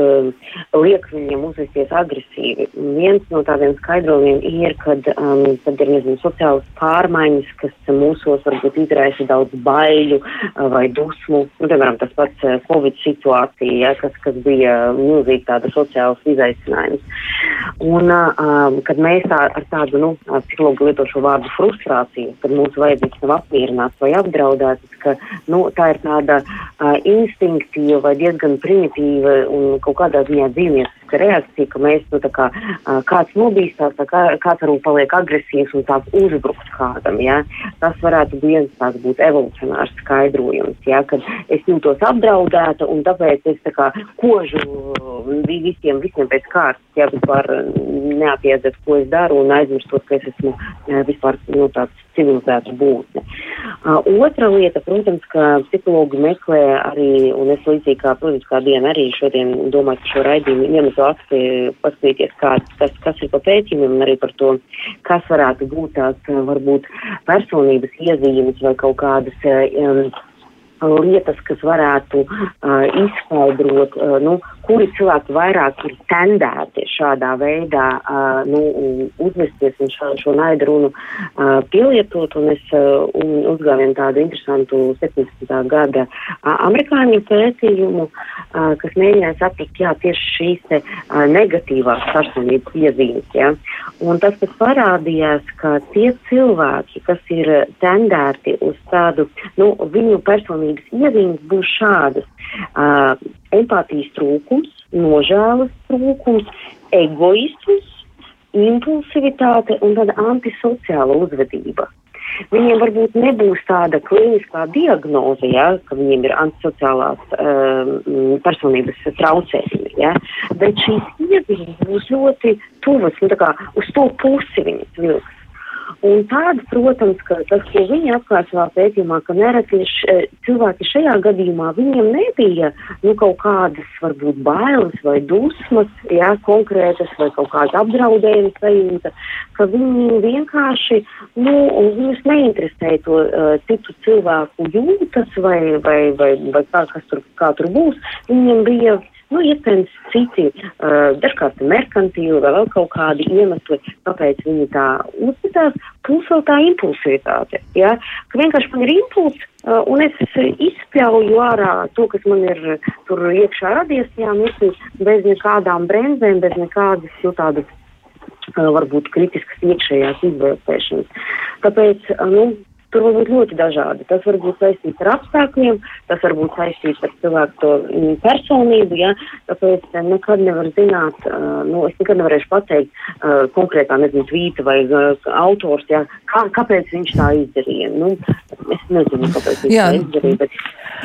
liek viņiem uzvesties agresīvi, viens no tādiem skaidrojumiem ir, kad tad ir, nezinu, sociālas pārmaiņas, kas mūsos varbūt izraisa daudz baiļu vai dusmu. Nu, piemēram, tas pats Covid situācija, ja, kas, kas bija milzīgi tāda sociāls izaicinājums. Un, kad mēs tā, ar tādu, nu, psihologu lieto šo vārdu frustrāciju, kad mūsu vajadzības nav apmierināts, apmierināts vai apdraudēts, ka nu, tā ir tāda uh, instinktīva diezgan primitīva un kaut kādā ziņā dzīvnieciska reakcija, ka mēs, nu, tā kā kāds nobīstās, tā kā, kāds varbūt paliek agresīvs un sāk uzbrukt kādam, ja? tas varētu viens tāds būt evolucionārs skaidrojums, ja? kad es jūtos apdraudēta un tāpēc es tā kā kožu visiem, visiem pēc kārtas, ja vispār neapiedzet, ko es daru un aizmirstot, ka es esmu vispār nu, tāds civilizēta būtne. Uh, otra lieta, protams, ka psihologi meklē arī, un es līdzīgi kā, protams, kā diena arī šodien domāju par šo raidījumu, iemetu akti paskatīties, kā, kas, kas ir pa pētījumiem un arī par to, kas varētu būt tās varbūt personības iezīmes vai kaut kādas um, lietas, kas varētu uh, izskaidrot, uh, nu, kuri cilvēki vairāk ir tendēti šādā veidā uh, nu, uzvesties un šo, šo naidu runu uh, pielietot. Un es uh, uzgāju tādu interesantu 17. gada uh, amerikāņu pētījumu, uh, kas mēģināja saprast, jā, tieši šīs te, uh, negatīvās personības iezīmes. Ja? Un tas, kas parādījās, ka tie cilvēki, kas ir tendēti uz tādu, nu, viņu personības iezīmes būs šādas. Uh, empātijas trūkums, nožēlas trūkums, egoisms, impulsivitāte un tāda antisociāla uzvedība. Viņiem varbūt nebūs tāda kliniskā diagnoze, ja, ka viņiem ir antisociālās um, personības traucējumi, ja, bet šīs iezīmes būs ļoti tuvas, nu, tā kā uz to pusi viņas vilks. Un tāda, protams, ka tas, ko viņi atklāja savā pētījumā, ka nereti š, cilvēki šajā gadījumā viņiem nebija nu, kaut kādas varbūt bailes vai dusmas, jā, konkrētas vai kaut kāda apdraudējuma sajūta, ka viņi vienkārši, nu, viņus neinteresēja to uh, citu cilvēku jūtas vai, vai, vai, vai kā, kas tur, kā tur būs. Viņiem bija Nu, iespējams, citi, uh, dažkārt merkantīli vai vēl kaut kādi iemesli, kāpēc viņi tā uzvedās, plus vēl tā impulsivitāte. Ja? Ka vienkārši man ir impulss, uh, un es izspļauju ārā to, kas man ir tur iekšā radies, jā, mirklī, bez nekādām bremzēm, bez nekādas jau tādas uh, varbūt kritiskas iekšējās izvērtēšanas. Tāpēc, nu, Tur var būt ļoti dažādi. Tas var būt saistīts ar apstākļiem, tas var būt saistīts ar cilvēku to mm, personību, ja, tāpēc nekad nevar zināt, uh, nu, es nekad nevarēšu pateikt uh, konkrētā, nezinu, tvīta vai uh, autors, ja, kā, kāpēc viņš tā izdarīja. Nu, es nezinu, kāpēc viņš Jā. tā izdarīja, bet.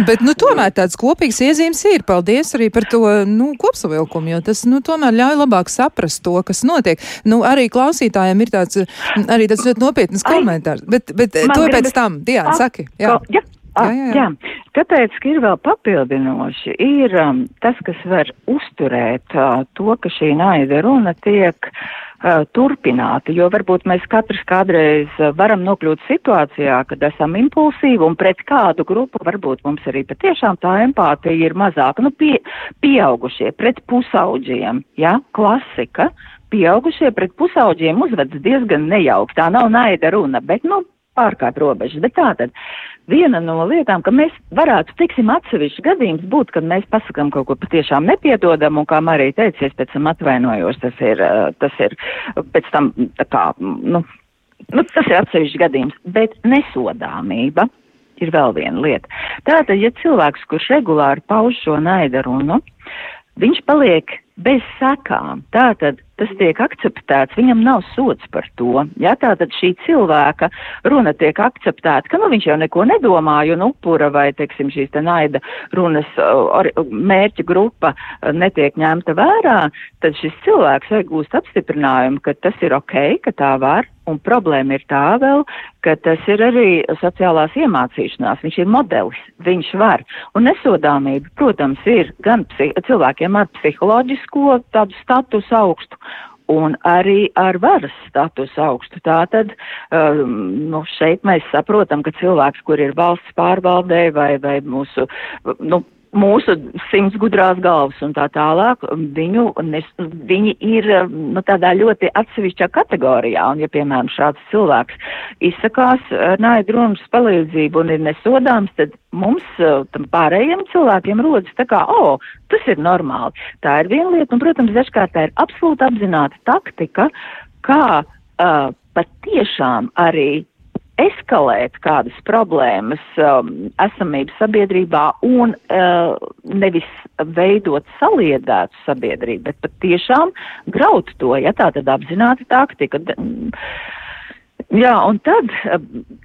Bet, nu, tomēr tāds kopīgs iezīmes ir. Paldies arī par to, nu, kopsavilkumu, jo tas, nu, tomēr ļauj labāk saprast to, kas notiek. Nu, arī klausītājiem ir tāds, arī tāds ļoti nopietnas komentārs. Bet, bet to pēc tam, Diana, saki. Jā. Jā. Jā, jā, jā. jā, tāpēc, ir vēl papildinoši, ir um, tas, kas var uzturēt uh, to, ka šī naida runa tiek uh, turpināta, jo varbūt mēs katrs kādreiz uh, varam nokļūt situācijā, kad esam impulsīvi un pret kādu grupu varbūt mums arī patiešām tā empātija ir mazāka, nu, pie, pieaugušie pret pusauģiem, jā, klasika. Pieaugušie pret pusauģiem uzvedas diezgan nejauki. Tā nav naida runa, bet, nu, pārkāpt robežas. Bet tātad viena no lietām, ka mēs varētu, tiksim, atsevišķi gadījums būt, kad mēs pasakam kaut ko patiešām nepiedodam, un kā Marija teica, es pēc tam atvainojos, tas ir, tas ir pēc tam tā kā, nu, nu tas ir atsevišķi gadījums, bet nesodāmība. Ir vēl viena lieta. Tātad, ja cilvēks, kurš regulāri pauž šo naidarunu, viņš paliek bez sakām. Tātad tas tiek akceptēts, viņam nav sots par to. Ja tātad šī cilvēka runa tiek akceptēta, ka nu viņš jau neko nedomāja un upura vai, teiksim, šīs te naida runas or, mērķa grupa netiek ņemta vērā, tad šis cilvēks iegūst apstiprinājumu, ka tas ir ok, ka tā var. Un problēma ir tā vēl, ka tas ir arī sociālās iemācīšanās. Viņš ir modelis, viņš var. Un nesodāmība, protams, ir gan cilvēkiem ar psiholoģisko tādu statusu augstu un arī ar varas statusu augstu. Tātad um, nu, šeit mēs saprotam, ka cilvēks, kur ir valsts pārvaldē vai, vai mūsu nu, mūsu simts gudrās galvas un tā tālāk, viņu, nes, viņi ir nu, tādā ļoti atsevišķā kategorijā. Un, ja, piemēram, šāds cilvēks izsakās naidu runas palīdzību un ir nesodāms, tad mums, tam pārējiem cilvēkiem, rodas tā kā, o, oh, tas ir normāli. Tā ir viena lieta, un, protams, dažkārt tā ir absolūti apzināta taktika, kā uh, patiešām arī eskalēt kādas problēmas um, esamības sabiedrībā un uh, nevis veidot saliedētu sabiedrību, bet pat tiešām graut to, ja tā tad apzināti taktika. Jā, un tad,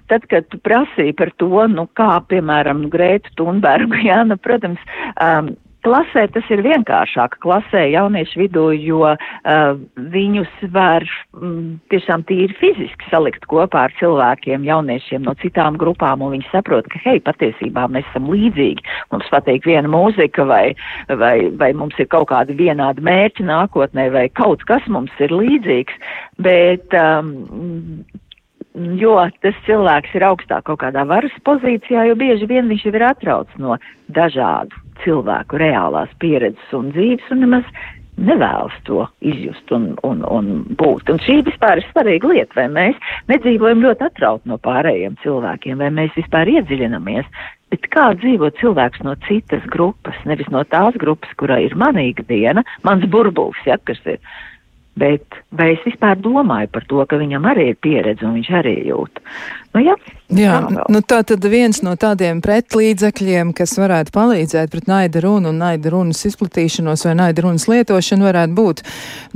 tad, kad tu prasīji par to, nu kā, piemēram, Grētu Tunbergu, jā, nu, protams, um, Klasē tas ir vienkāršāk, klasē jauniešu vidū, jo uh, viņus var mm, tiešām tīri fiziski salikt kopā ar cilvēkiem, jauniešiem no citām grupām, un viņi saprot, ka, hei, patiesībā mēs esam līdzīgi, mums patīk viena mūzika, vai, vai, vai mums ir kaut kādi vienādi mērķi nākotnē, vai kaut kas mums ir līdzīgs, bet um, jo tas cilvēks ir augstāk kaut kādā varas pozīcijā, jo bieži vien viņš jau ir atrauc no dažādu cilvēku reālās pieredzes un dzīves un nemaz nevēlas to izjust un, un, un būt. Un šī vispār ir svarīga lieta, vai mēs nedzīvojam ļoti atraut no pārējiem cilvēkiem, vai mēs vispār iedziļinamies, bet kā dzīvo cilvēks no citas grupas, nevis no tās grupas, kurā ir mana ikdiena, mans burbulis, ja, kas ir bet vai es vispār domāju par to, ka viņam arī ir pieredze un viņš arī jūt. Nu, jā, jā nu, tā tad viens no tādiem pretlīdzekļiem, kas varētu palīdzēt pret naida runu un naida runas izplatīšanos vai naida runas lietošanu, varētu būt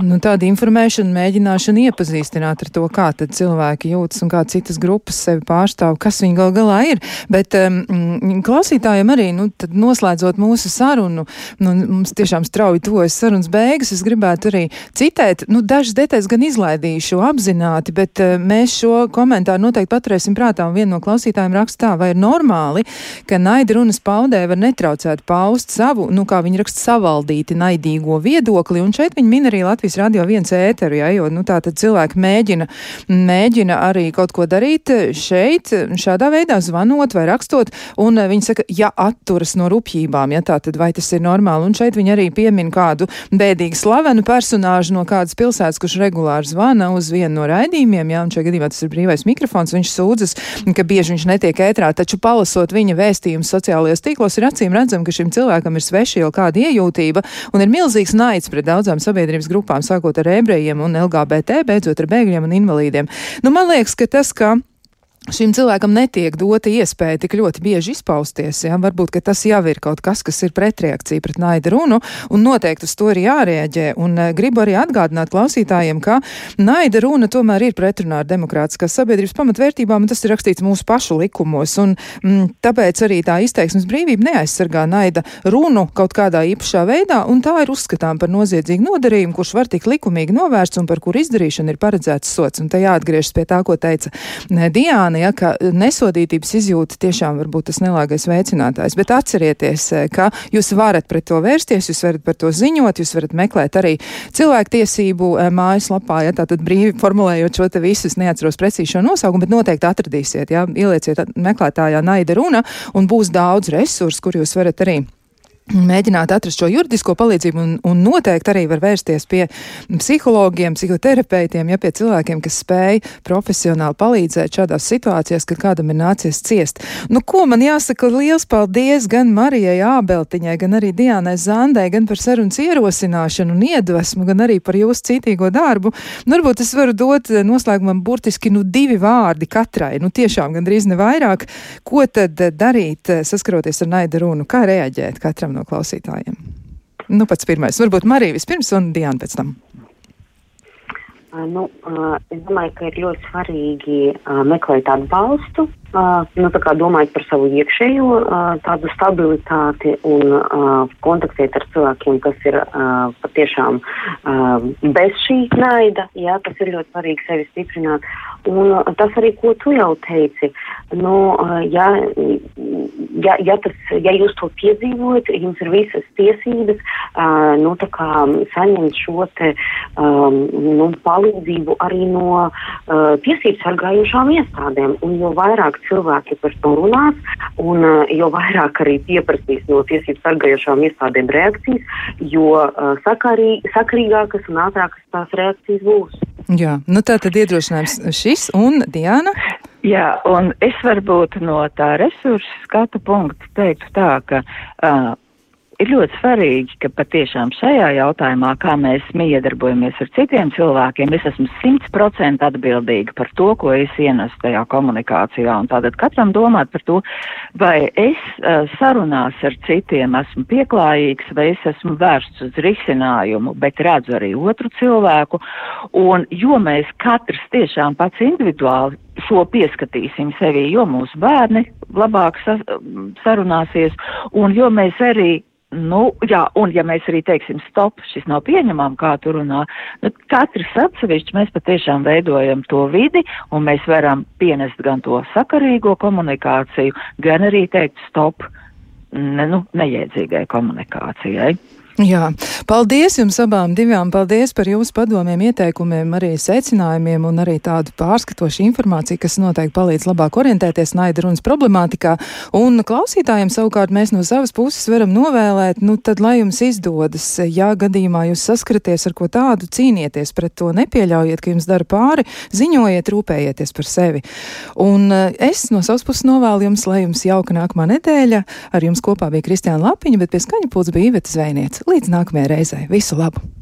nu, tāda informēšana, mēģināšana iepazīstināt ar to, kā tad cilvēki jūtas un kā citas grupas sevi pārstāv, kas viņi gal galā ir. Bet um, klausītājiem arī, nu, tad noslēdzot mūsu sarunu, nu, mums tiešām strauji tuvojas sarunas beigas, es gribētu arī citēt, nu, dažas detaļas gan izlaidīšu apzināti, bet uh, mēs šo komentāru noteikti paturēsim paturēsim prātā, un viena no klausītājiem raksta tā, vai ir normāli, ka naida runas paudē var netraucēt paust savu, nu, kā viņi raksta, savaldīti naidīgo viedokli, un šeit viņi min arī Latvijas radio viens ēteru, ja, jo, nu, tā tad cilvēki mēģina, mēģina arī kaut ko darīt. Šeit, šādā veidā zvanot vai rakstot, un viņi saka, ja atturas no rupjībām, ja tā tad vai tas ir normāli, un šeit viņi arī piemin kādu bēdīgi slavenu personāžu no kādas pilsētas, kurš regulāri zvana uz vienu no raidījumiem, ja, un šajā gadījumā tas ir brīvais mikrofons, viņš sūdz sūdzas, ka bieži viņš netiek ētrā, taču palasot viņa vēstījumus sociālajos tīklos, ir acīm redzam, ka šim cilvēkam ir sveša jau kāda iejūtība un ir milzīgs naids pret daudzām sabiedrības grupām, sākot ar ebrejiem un LGBT, beidzot ar bēgļiem un invalīdiem. Nu, man liekas, ka tas, ka šim cilvēkam netiek dota iespēja tik ļoti bieži izpausties. Ja? Varbūt tas jau ir kaut kas, kas ir pretreakcija pret naida runu, un noteikti uz to ir jārēģē. Un uh, gribu arī atgādināt klausītājiem, ka naida runa tomēr ir pretrunā ar demokrātiskās sabiedrības pamatvērtībām, un tas ir rakstīts mūsu pašu likumos. Un, mm, tāpēc arī tā izteiksmes brīvība neaizsargā naida runu kaut kādā īpašā veidā, un tā ir uzskatām par noziedzīgu nodarījumu, kurš var tik likumīgi novērsts un par kuru izdarīšanu ir paredzēts sots. Un te jāatgriežas pie tā, ko teica Diana Jāni, ja, ka nesodītības izjūta tiešām var būt tas nelāgais veicinātājs, bet atcerieties, eh, ka jūs varat pret to vērsties, jūs varat par to ziņot, jūs varat meklēt arī cilvēktiesību eh, mājaslapā, ja tātad brīvi formulējot šo te visus, neatceros precīzi šo nosaukumu, bet noteikti atradīsiet, ja, ielieciet meklētājā naida runa un būs daudz resursu, kur jūs varat arī mēģināt atrast šo juridisko palīdzību un, un noteikti arī var vērsties pie psihologiem, psihoterapeitiem, ja pie cilvēkiem, kas spēj profesionāli palīdzēt šādās situācijās, kad kādam ir nācies ciest. Nu, ko man jāsaka liels paldies gan Marijai Ābeltiņai, gan arī Diānai Zandai, gan par sarunas ierosināšanu un iedvesmu, gan arī par jūsu citīgo darbu. Nu, varbūt es varu dot noslēgumam burtiski nu divi vārdi katrai, nu tiešām gandrīz ne vairāk. Ko tad darīt saskaroties ar naida runu? Kā reaģēt katram? No klausītājiem? Nu, pats pirmais. Varbūt Marija vispirms un Diana pēc tam. Nu, es domāju, ka ir ļoti svarīgi meklēt atbalstu, nu, domājot par savu iekšējo tādu stabilitāti un kontaktēt ar cilvēkiem, kas ir patiešām bez šī naida. Jā, tas ir ļoti svarīgi sevi stiprināt. Un tas arī, ko tu jau teici, nu, ja, ja, ja, tas, ja jūs to piedzīvojat, jums ir visas tiesības nu, saņemt šo te, nu, palīdzību arī no tiesību sargājušām iestādēm. Un jo vairāk cilvēki par to runās, un uh, jo vairāk arī pieprasīs no tiesību sargājušām iestādēm reakcijas, jo uh, sakarī, sakarīgākas un ātrākas tās reakcijas būs. Jā, nu tā tad iedrošinājums šis un Diana. Jā, un es varbūt no tā resursu skatu punkta teiktu tā, ka uh, ir ļoti svarīgi, ka patiešām šajā jautājumā, kā mēs miedarbojamies ar citiem cilvēkiem, es esmu simts procenti atbildīga par to, ko es ienesu tajā komunikācijā. Un tātad katram domāt par to, vai es uh, sarunās ar citiem esmu pieklājīgs, vai es esmu vērsts uz risinājumu, bet redzu arī otru cilvēku. Un jo mēs katrs tiešām pats individuāli šo pieskatīsim sevī, jo mūsu bērni labāk sarunāsies, un jo mēs arī Nu, jā, un ja mēs arī teiksim, stop, šis nav pieņemams, kā tu runā, nu, katrs atsevišķi mēs patiešām veidojam to vidi, un mēs varam pienest gan to sakarīgo komunikāciju, gan arī teikt stop, ne, nu, neiedzīgai komunikācijai. Jā, paldies jums abām divām. Paldies par jūsu padomiem, ieteikumiem, arī secinājumiem un arī tādu pārskatošu informāciju, kas noteikti palīdz labāk orientēties naida runas problemātikā. Un klausītājiem savukārt mēs no savas puses varam novēlēt, nu tad, lai jums izdodas, ja gadījumā jūs saskaraties ar ko tādu, cīnieties pret to, nepieļaujiet, ka jums dara pāri, ziņojiet, rūpējieties par sevi. Un eh, es no savas puses novēlu jums, lai jums jauka nākamā nedēļa. Ar jums kopā bija Kristiāna Lapiņa, bet pie skaņa pūles bija Iveta Zvēniec. Līdz nākamajai reizei. Visu labu!